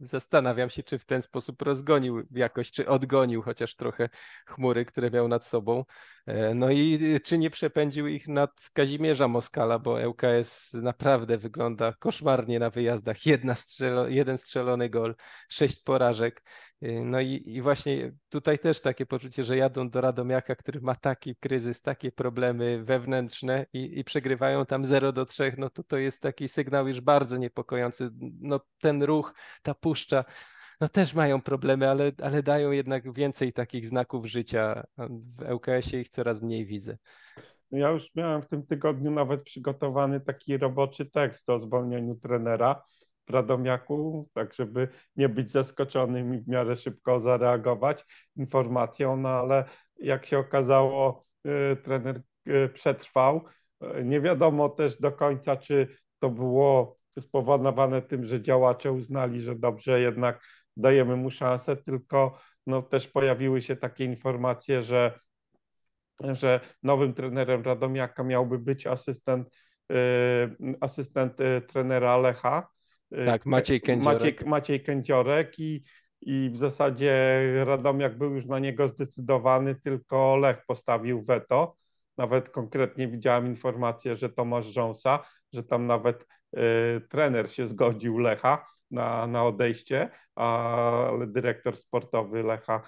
Zastanawiam się, czy w ten sposób rozgonił jakoś, czy odgonił chociaż trochę chmury, które miał nad sobą. E, no i czy nie przepędził ich nad Kazimierza Moskala, bo ŁKS naprawdę wygląda koszmarnie na wyjazdach. Jedna strzelo, jeden strzelony gol, sześć porażek. Y, no i, i właśnie tutaj też takie poczucie, że jadą do Radomiaka, który ma taki kryzys, takie problemy wewnętrzne i, i przegrywają tam 0 do 3, no to to jest taki sygnał już bardzo niepokojący. No ten ruch, ta puszcza, no też mają problemy, ale, ale dają jednak więcej takich znaków życia. W ŁKS-ie ich coraz mniej widzę. No ja już miałem w tym tygodniu nawet przygotowany taki roboczy tekst o zwolnieniu trenera Radomiaku, tak żeby nie być zaskoczonym i w miarę szybko zareagować informacją, no ale jak się okazało, y, trener y, przetrwał. Y, nie wiadomo też do końca, czy to było spowodowane tym, że działacze uznali, że dobrze, jednak dajemy mu szansę, tylko no, też pojawiły się takie informacje, że, że nowym trenerem Radomiaka miałby być asystent, asystent trenera Lecha, tak, Maciej Kędziorek. Maciej, Maciej Kędziorek i, i w zasadzie Radomiak był już na niego zdecydowany, tylko Lech postawił weto. Nawet konkretnie widziałem informację, że Tomasz Rząsa, że tam nawet y, trener się zgodził Lecha na, na odejście, ale dyrektor sportowy Lecha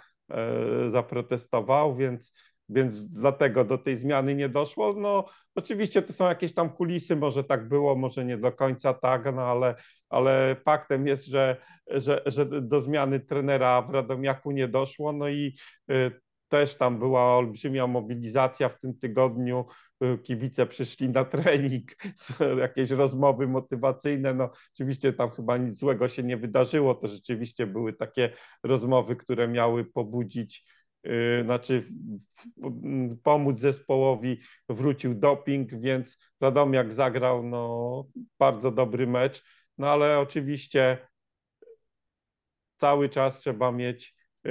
y, zaprotestował, więc więc dlatego do tej zmiany nie doszło. No, oczywiście to są jakieś tam kulisy, może tak było, może nie do końca tak, no ale, ale faktem jest, że, że, że do zmiany trenera w Radomiaku nie doszło. No i y, też tam była olbrzymia mobilizacja w tym tygodniu. Y, kibice przyszli na trening, *laughs* jakieś rozmowy motywacyjne. No, oczywiście tam chyba nic złego się nie wydarzyło. To rzeczywiście były takie rozmowy, które miały pobudzić znaczy pomóc zespołowi, wrócił doping, więc Radomiak zagrał no, bardzo dobry mecz, no ale oczywiście cały czas trzeba mieć y,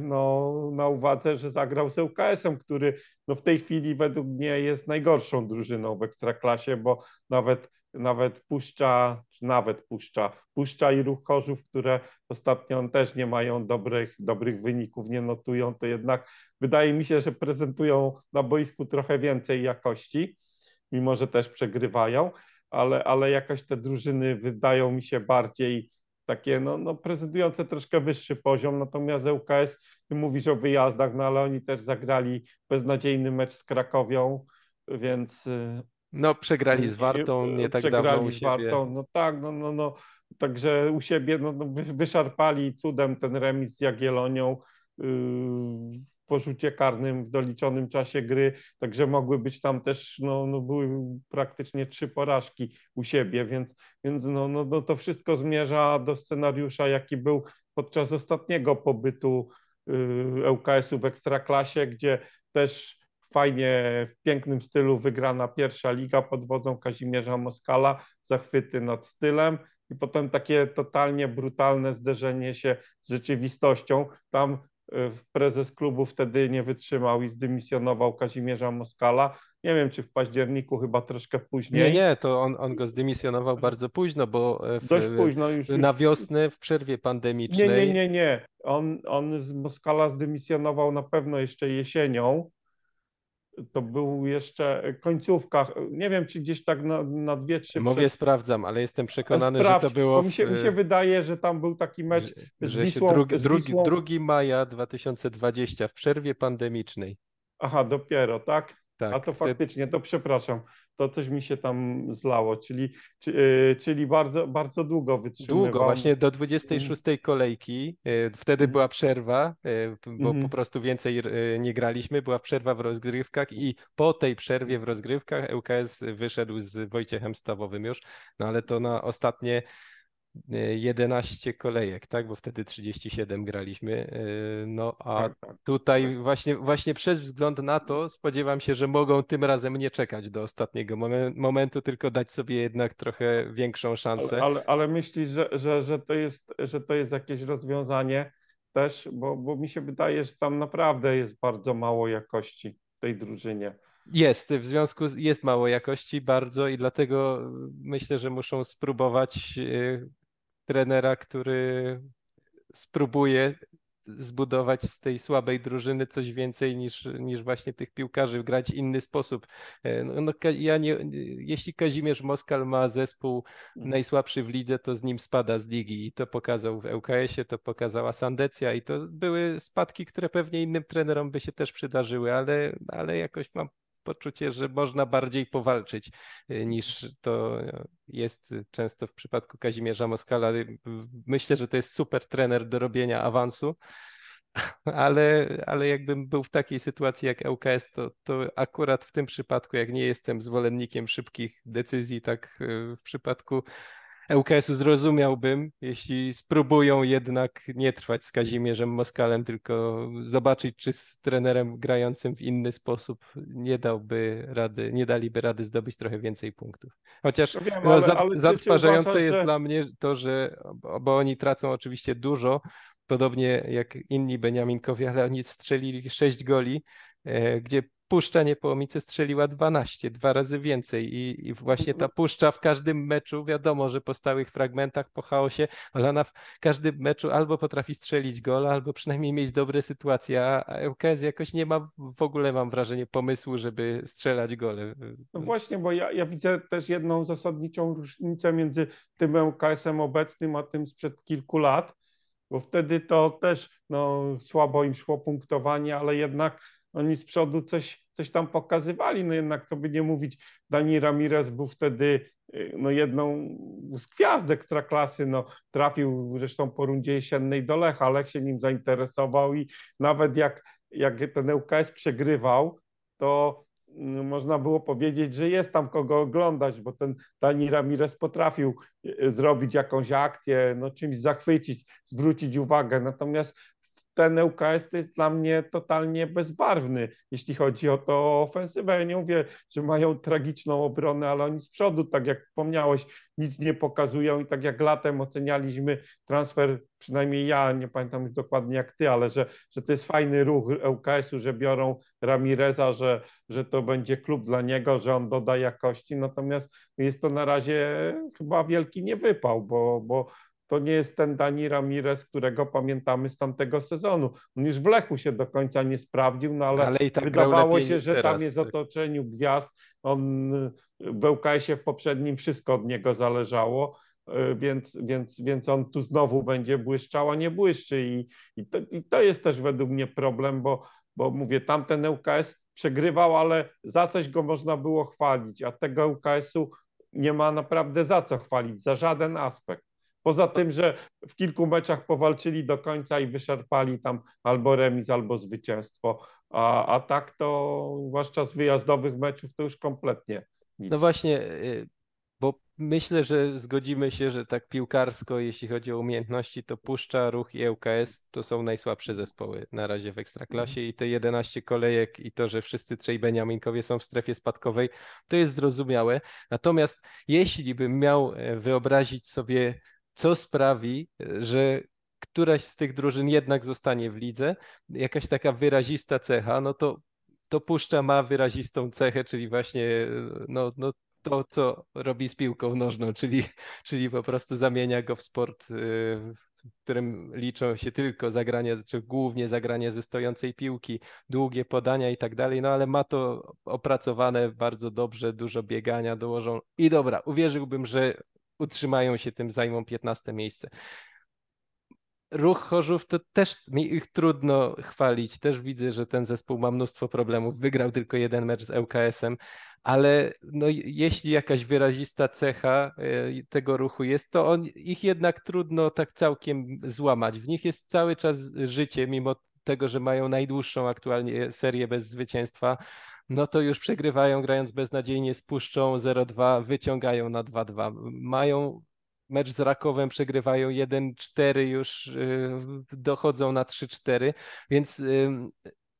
no, na uwadze, że zagrał z ŁKS-em, który no, w tej chwili według mnie jest najgorszą drużyną w Ekstraklasie, bo nawet nawet puszcza, czy nawet puszcza, puszcza i ruch Chorzów, które ostatnio też nie mają dobrych, dobrych wyników, nie notują, to jednak wydaje mi się, że prezentują na boisku trochę więcej jakości, mimo że też przegrywają, ale, ale jakoś te drużyny wydają mi się bardziej takie no, no, prezentujące troszkę wyższy poziom, natomiast ŁKS, ty mówisz o wyjazdach, no ale oni też zagrali beznadziejny mecz z Krakowią, więc... No przegrali z Wartą nie tak przegrali dawno u z Wartą, no tak, no, no, no, także u siebie no, no wyszarpali cudem ten remis z Jagielonią, yy, porzucie karnym w doliczonym czasie gry, także mogły być tam też, no, no były praktycznie trzy porażki u siebie, więc, więc no, no, no to wszystko zmierza do scenariusza, jaki był podczas ostatniego pobytu y, ŁKS-u w Ekstraklasie, gdzie też fajnie, w pięknym stylu wygrana pierwsza liga pod wodzą Kazimierza Moskala, zachwyty nad stylem i potem takie totalnie brutalne zderzenie się z rzeczywistością. Tam Y, prezes klubu wtedy nie wytrzymał i zdymisjonował Kazimierza Moskala. Nie wiem, czy w październiku, chyba troszkę później. Nie, nie, to on, on go zdymisjonował bardzo późno, bo w, Dość późno już, na wiosnę w przerwie pandemicznej. Nie, nie, nie, nie. On, on z Moskala zdymisjonował na pewno jeszcze jesienią to był jeszcze końcówka, nie wiem czy gdzieś tak na, na dwie, trzy... Mówię, przed... sprawdzam, ale jestem przekonany, Sprawdź, że to było... W... Mi, się, mi się wydaje, że tam był taki mecz że, z Wisłą... Drugi, drugi, 2 maja 2020 w przerwie pandemicznej. Aha, dopiero, tak? Tak, A to faktycznie, to przepraszam, to coś mi się tam zlało, czyli, y, czyli bardzo, bardzo długo wytrzymywał. Długo, właśnie do 26 kolejki, y, wtedy mhm. była przerwa, y, bo po prostu więcej nie graliśmy, była przerwa w rozgrywkach i po tej przerwie w rozgrywkach ŁKS wyszedł z Wojciechem Stawowym już, no ale to na ostatnie 11 kolejek, tak? Bo wtedy 37 graliśmy. Y, no a tak, tak, tutaj tak. właśnie, właśnie przez wzgląd na to spodziewam się, że mogą tym razem nie czekać do ostatniego momentu, tylko dać sobie jednak trochę większą szansę. Ale, ale, ale myślisz, że, że, że, to jest, że to jest jakieś rozwiązanie też, bo, bo mi się wydaje, że tam naprawdę jest bardzo mało jakości w tej drużynie. Jest, w związku z, jest mało jakości bardzo i dlatego myślę, że muszą spróbować y, trenera, który spróbuje zbudować z tej słabej drużyny coś więcej niż, niż właśnie tych piłkarzy, grać inny sposób. E, no, no, ja nie, jeśli Kazimierz Moskal ma zespół najsłabszy w lidze, to z nim spada z ligi i to pokazał w ŁKS-ie, to pokazała Sandecja i to były spadki, które pewnie innym trenerom by się też przydarzyły, ale, ale jakoś mam poczucie, że można bardziej powalczyć y, niż to jest często w przypadku Kazimierza Moskala. Myślę, że to jest super trener do robienia awansu, *laughs* ale, ale jakbym był w takiej sytuacji jak ŁKS, to, to akurat w tym przypadku, jak nie jestem zwolennikiem szybkich decyzji, tak y, w przypadku ŁKS-u zrozumiałbym, jeśli spróbują jednak nie trwać z Kazimierzem Moskalem, tylko zobaczyć, czy z trenerem grającym w inny sposób nie dałby rady, nie daliby rady zdobyć trochę więcej punktów. Chociaż no wiem, no, zatrważające jest że... dla mnie to, że, bo oni tracą oczywiście dużo, podobnie jak inni Beniaminkowie, ale oni strzelili 6 goli, e, gdzie Puszcza Niepołomice strzeliła 12, dwa razy więcej i, i, właśnie ta Puszcza w każdym meczu, wiadomo, że po stałych fragmentach, po chaosie, ale ona w każdym meczu albo potrafi strzelić gol, albo przynajmniej mieć dobre sytuacje, a ŁKS jakoś nie ma w ogóle, mam wrażenie, pomysłu, żeby strzelać gole. No właśnie, bo ja, ja widzę też jedną zasadniczą różnicę między tym ŁKS-em obecnym, a tym sprzed kilku lat, bo wtedy to też no, słabo im szło punktowanie, ale jednak oni z przodu coś, coś tam pokazywali, no jednak co by nie mówić, Dani Ramirez był wtedy y, no jedną z gwiazd ekstraklasy, no trafił zresztą po rundzie jesiennej do Lecha, Lech się nim zainteresował i nawet jak, jak ten ŁKS przegrywał, to mm, można było powiedzieć, że jest tam kogo oglądać, bo ten Dani Ramirez potrafił y, zrobić jakąś akcję, no czymś zachwycić, zwrócić uwagę. Natomiast ten ŁKS to jest dla mnie totalnie bezbarwny, jeśli chodzi o to ofensywę. Ja nie mówię, że mają tragiczną obronę, ale oni z przodu, tak jak wspomniałeś, nic nie pokazują i tak jak latem ocenialiśmy transfer, przynajmniej ja, nie pamiętam już dokładnie jak ty, ale że, że to jest fajny ruch ŁKS-u, że biorą Ramireza, że, że to będzie klub dla niego, że on doda jakości, natomiast jest to na razie chyba wielki niewypał, bo, bo to nie jest ten Dani Ramirez, którego pamiętamy z tamtego sezonu. On już w Lechu się do końca nie sprawdził, no ale, ale tak wydawało się, że teraz. tam jest w tak. otoczeniu gwiazd. On w ŁKS-ie w poprzednim wszystko od niego zależało, y, więc, więc, więc on tu znowu będzie błyszczał, a nie błyszczy i, i, to, i to jest też według mnie problem, bo, bo mówię, tamten ŁKS przegrywał, ale za coś go można było chwalić, a tego ŁKS-u nie ma naprawdę za co chwalić, za żaden aspekt. Poza tym, że w kilku meczach powalczyli do końca i wyszarpali tam albo remis, albo zwycięstwo. A, a tak to, zwłaszcza z wyjazdowych meczów, to już kompletnie nic. No właśnie, y, bo myślę, że zgodzimy się, że tak piłkarsko, jeśli chodzi o umiejętności, to Puszcza, Ruch i ŁKS to są najsłabsze zespoły na razie w Ekstraklasie i te 11 kolejek i to, że wszyscy trzej Beniaminkowie są w strefie spadkowej, to jest zrozumiałe. Natomiast jeśli bym miał e, wyobrazić sobie co sprawi, że któraś z tych drużyn jednak zostanie w lidze, jakaś taka wyrazista cecha, no to, to Puszcza ma wyrazistą cechę, czyli właśnie no, no to, co robi z piłką nożną, czyli, czyli po prostu zamienia go w sport, y, w którym liczą się tylko zagrania, czy głównie zagrania ze stojącej piłki, długie podania i tak dalej, no ale ma to opracowane bardzo dobrze, dużo biegania dołożą i dobra, uwierzyłbym, że utrzymają się tym, zajmą 15 miejsce. Ruch Chorzów to też mi ich trudno chwalić. Też widzę, że ten zespół ma mnóstwo problemów. Wygrał tylko jeden mecz z ŁKS-em, ale no, jeśli jakaś wyrazista cecha e, tego ruchu jest, to on, ich jednak trudno tak całkiem złamać. W nich jest cały czas życie, mimo tego, że mają najdłuższą aktualnie serię bez zwycięstwa no to już przegrywają grając beznadziejnie, spuszczą 0-2, wyciągają na 2-2. Mają mecz z Rakowem, przegrywają 1-4, już y, dochodzą na 3-4, więc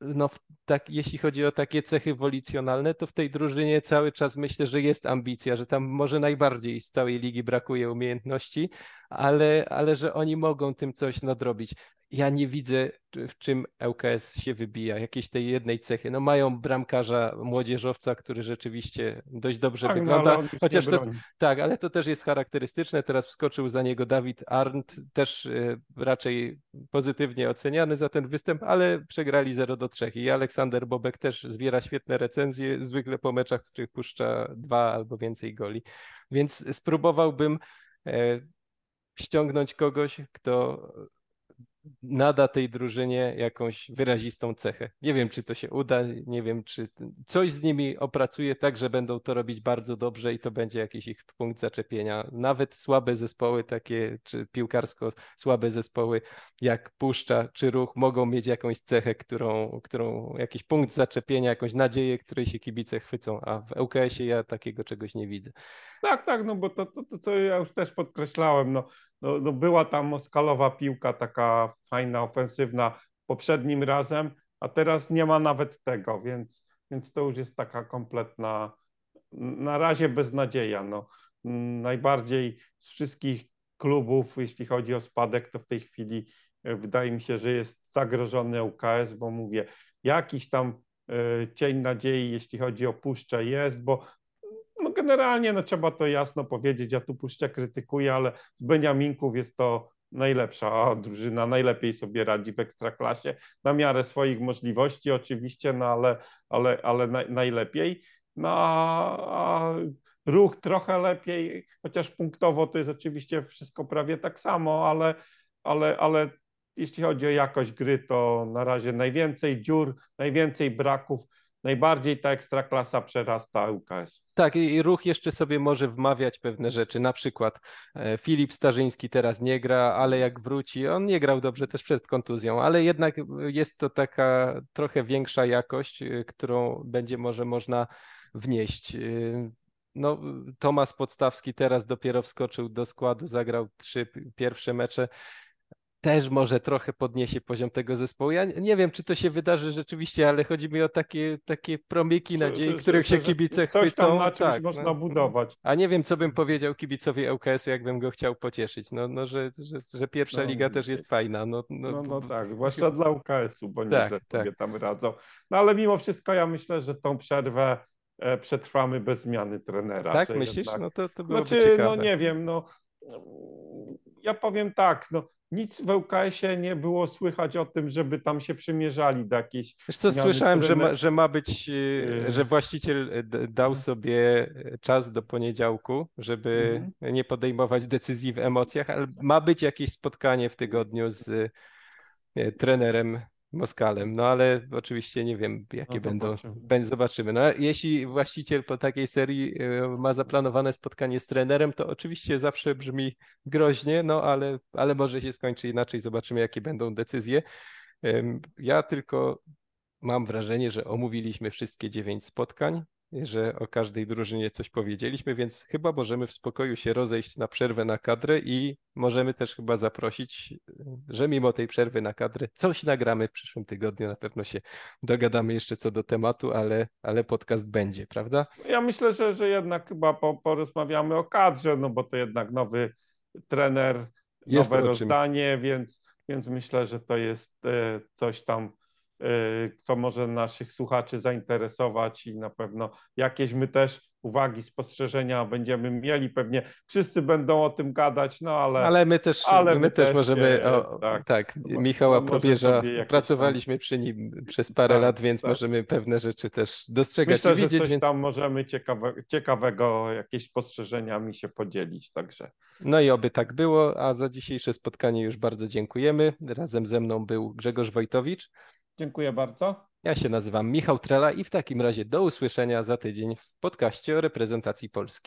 no, tak, jeśli chodzi o takie cechy wolicjonalne, to w tej drużynie cały czas myślę, że jest ambicja, że tam może najbardziej z całej ligi brakuje umiejętności, ale, ale że oni mogą tym coś nadrobić ja nie widzę, w czym ŁKS się wybija, jakiejś tej jednej cechy. No mają bramkarza, młodzieżowca, który rzeczywiście dość dobrze tak, no, wygląda. No, chociaż to, tak, ale to też jest charakterystyczne. Teraz wskoczył za niego Dawid Arndt, też y, raczej pozytywnie oceniany za ten występ, ale przegrali 0 do 3. I Aleksander Bobek też zbiera świetne recenzje, zwykle po meczach, w których puszcza dwa albo więcej goli. Więc spróbowałbym e, ściągnąć kogoś, kto nada tej drużynie jakąś wyrazistą cechę. Nie wiem, czy to się uda, nie wiem, czy coś z nimi opracuje tak, że będą to robić bardzo dobrze i to będzie jakiś ich punkt zaczepienia. Nawet słabe zespoły, takie czy piłkarsko słabe zespoły jak Puszcza czy Ruch mogą mieć jakąś cechę, którą, którą jakiś punkt zaczepienia, jakąś nadzieję, której się kibice chwycą, a w ŁKS-ie ja takiego czegoś nie widzę. Tak, tak, no bo to, to, to co ja już też podkreślałem, no, no, no była tam moskalowa piłka taka fajna, ofensywna poprzednim razem, a teraz nie ma nawet tego, więc, więc to już jest taka kompletna, na razie beznadzieja. No. Najbardziej z wszystkich klubów, jeśli chodzi o spadek, to w tej chwili e, wydaje mi się, że jest zagrożony UKS, bo mówię, jakiś tam e, cień nadziei, jeśli chodzi o Puszczę jest, bo no generalnie no trzeba to jasno powiedzieć, ja tu Puszczę krytykuję, ale z Beniaminków jest to najlepsza drużyna, najlepiej sobie radzi w ekstraklasie, na miarę swoich możliwości oczywiście, no ale, ale, ale najlepiej. No a, ruch trochę lepiej, chociaż punktowo to jest oczywiście wszystko prawie tak samo, ale, ale, ale jeśli chodzi o jakość gry, to na razie najwięcej dziur, najwięcej braków najbardziej ta ekstraklasa przerasta UKS. Tak, i ruch jeszcze sobie może wmawiać pewne rzeczy. Na przykład e, Filip Starzyński teraz nie gra, ale jak wróci, on nie grał dobrze też przed kontuzją, ale jednak jest to taka trochę większa jakość, e, którą będzie może można wnieść. E, no, Tomasz Podstawski teraz dopiero wskoczył do składu, zagrał trzy pierwsze mecze też może trochę podniesie poziom tego zespołu. Ja nie wiem, czy to się wydarzy rzeczywiście, ale chodzi mi o takie, takie promyki nadziei, Że- których że- się że kibice tam chwycą. na czymś Tak, można no. budować. A nie wiem, co bym powiedział kibicowi ŁKS-u, jakbym go chciał pocieszyć. No, no że, że, że pierwsza No, liga też jest fajna. No, no, No, no tak, zwłaszcza dla UKS-u, bo Tak, nieźle tak. sobie tam radzą. No ale mimo wszystko ja myślę, że tą przerwę e, przetrwamy bez zmiany trenera. tak że myślisz? jednak- No to, to byłoby Znaczy, ciekawe. no nie wiem, no ja powiem tak, no nic w ŁKS-ie nie było słychać o tym, żeby tam się przymierzali do jakiejś Wiesz co, słyszałem, że ma, że ma być, e, Yy. że właściciel e, dał Mhm. sobie e, czas do poniedziałku, żeby Mhm. nie podejmować decyzji w emocjach, ale ma być jakieś spotkanie w tygodniu z trenerem Moskalem. No ale oczywiście nie wiem, jakie No, będą. zobaczymy. Zobaczymy. No, jeśli właściciel po takiej serii e, ma zaplanowane spotkanie z trenerem, to oczywiście zawsze brzmi groźnie, no ale, ale może się skończy inaczej. Zobaczymy, jakie będą decyzje. Ja tylko mam wrażenie, że omówiliśmy wszystkie dziewięć spotkań, że o każdej drużynie coś powiedzieliśmy, więc chyba możemy w spokoju się rozejść na przerwę na kadrę i możemy też chyba zaprosić, że mimo tej przerwy na kadrę coś nagramy w przyszłym tygodniu. Na pewno się dogadamy jeszcze co do tematu, ale, ale podcast będzie, prawda? Ja myślę, że, że jednak chyba po, porozmawiamy o kadrze, no bo to jednak nowy trener, Jest nowe rozdanie, więc, więc myślę, że to jest e, coś tam, co może naszych słuchaczy zainteresować i na pewno jakieś my też uwagi, spostrzeżenia będziemy mieli. Pewnie wszyscy będą o tym gadać, no ale, Ale my też, ale my my też też możemy, o, tak, tak, mo- Michała może Probierza, jakieś tam- pracowaliśmy przy nim przez parę Tak, lat, więc tak. możemy pewne rzeczy też dostrzegać myślę, i że widzieć, coś więc tam możemy ciekawe, ciekawego, jakieś spostrzeżeniami się podzielić, także. no i oby tak było, a za dzisiejsze spotkanie już bardzo dziękujemy. Razem ze mną był Grzegorz Wojtowicz, Dziękuję bardzo. ja się nazywam Michał Trela i w takim razie do usłyszenia za tydzień w podcaście o reprezentacji Polski.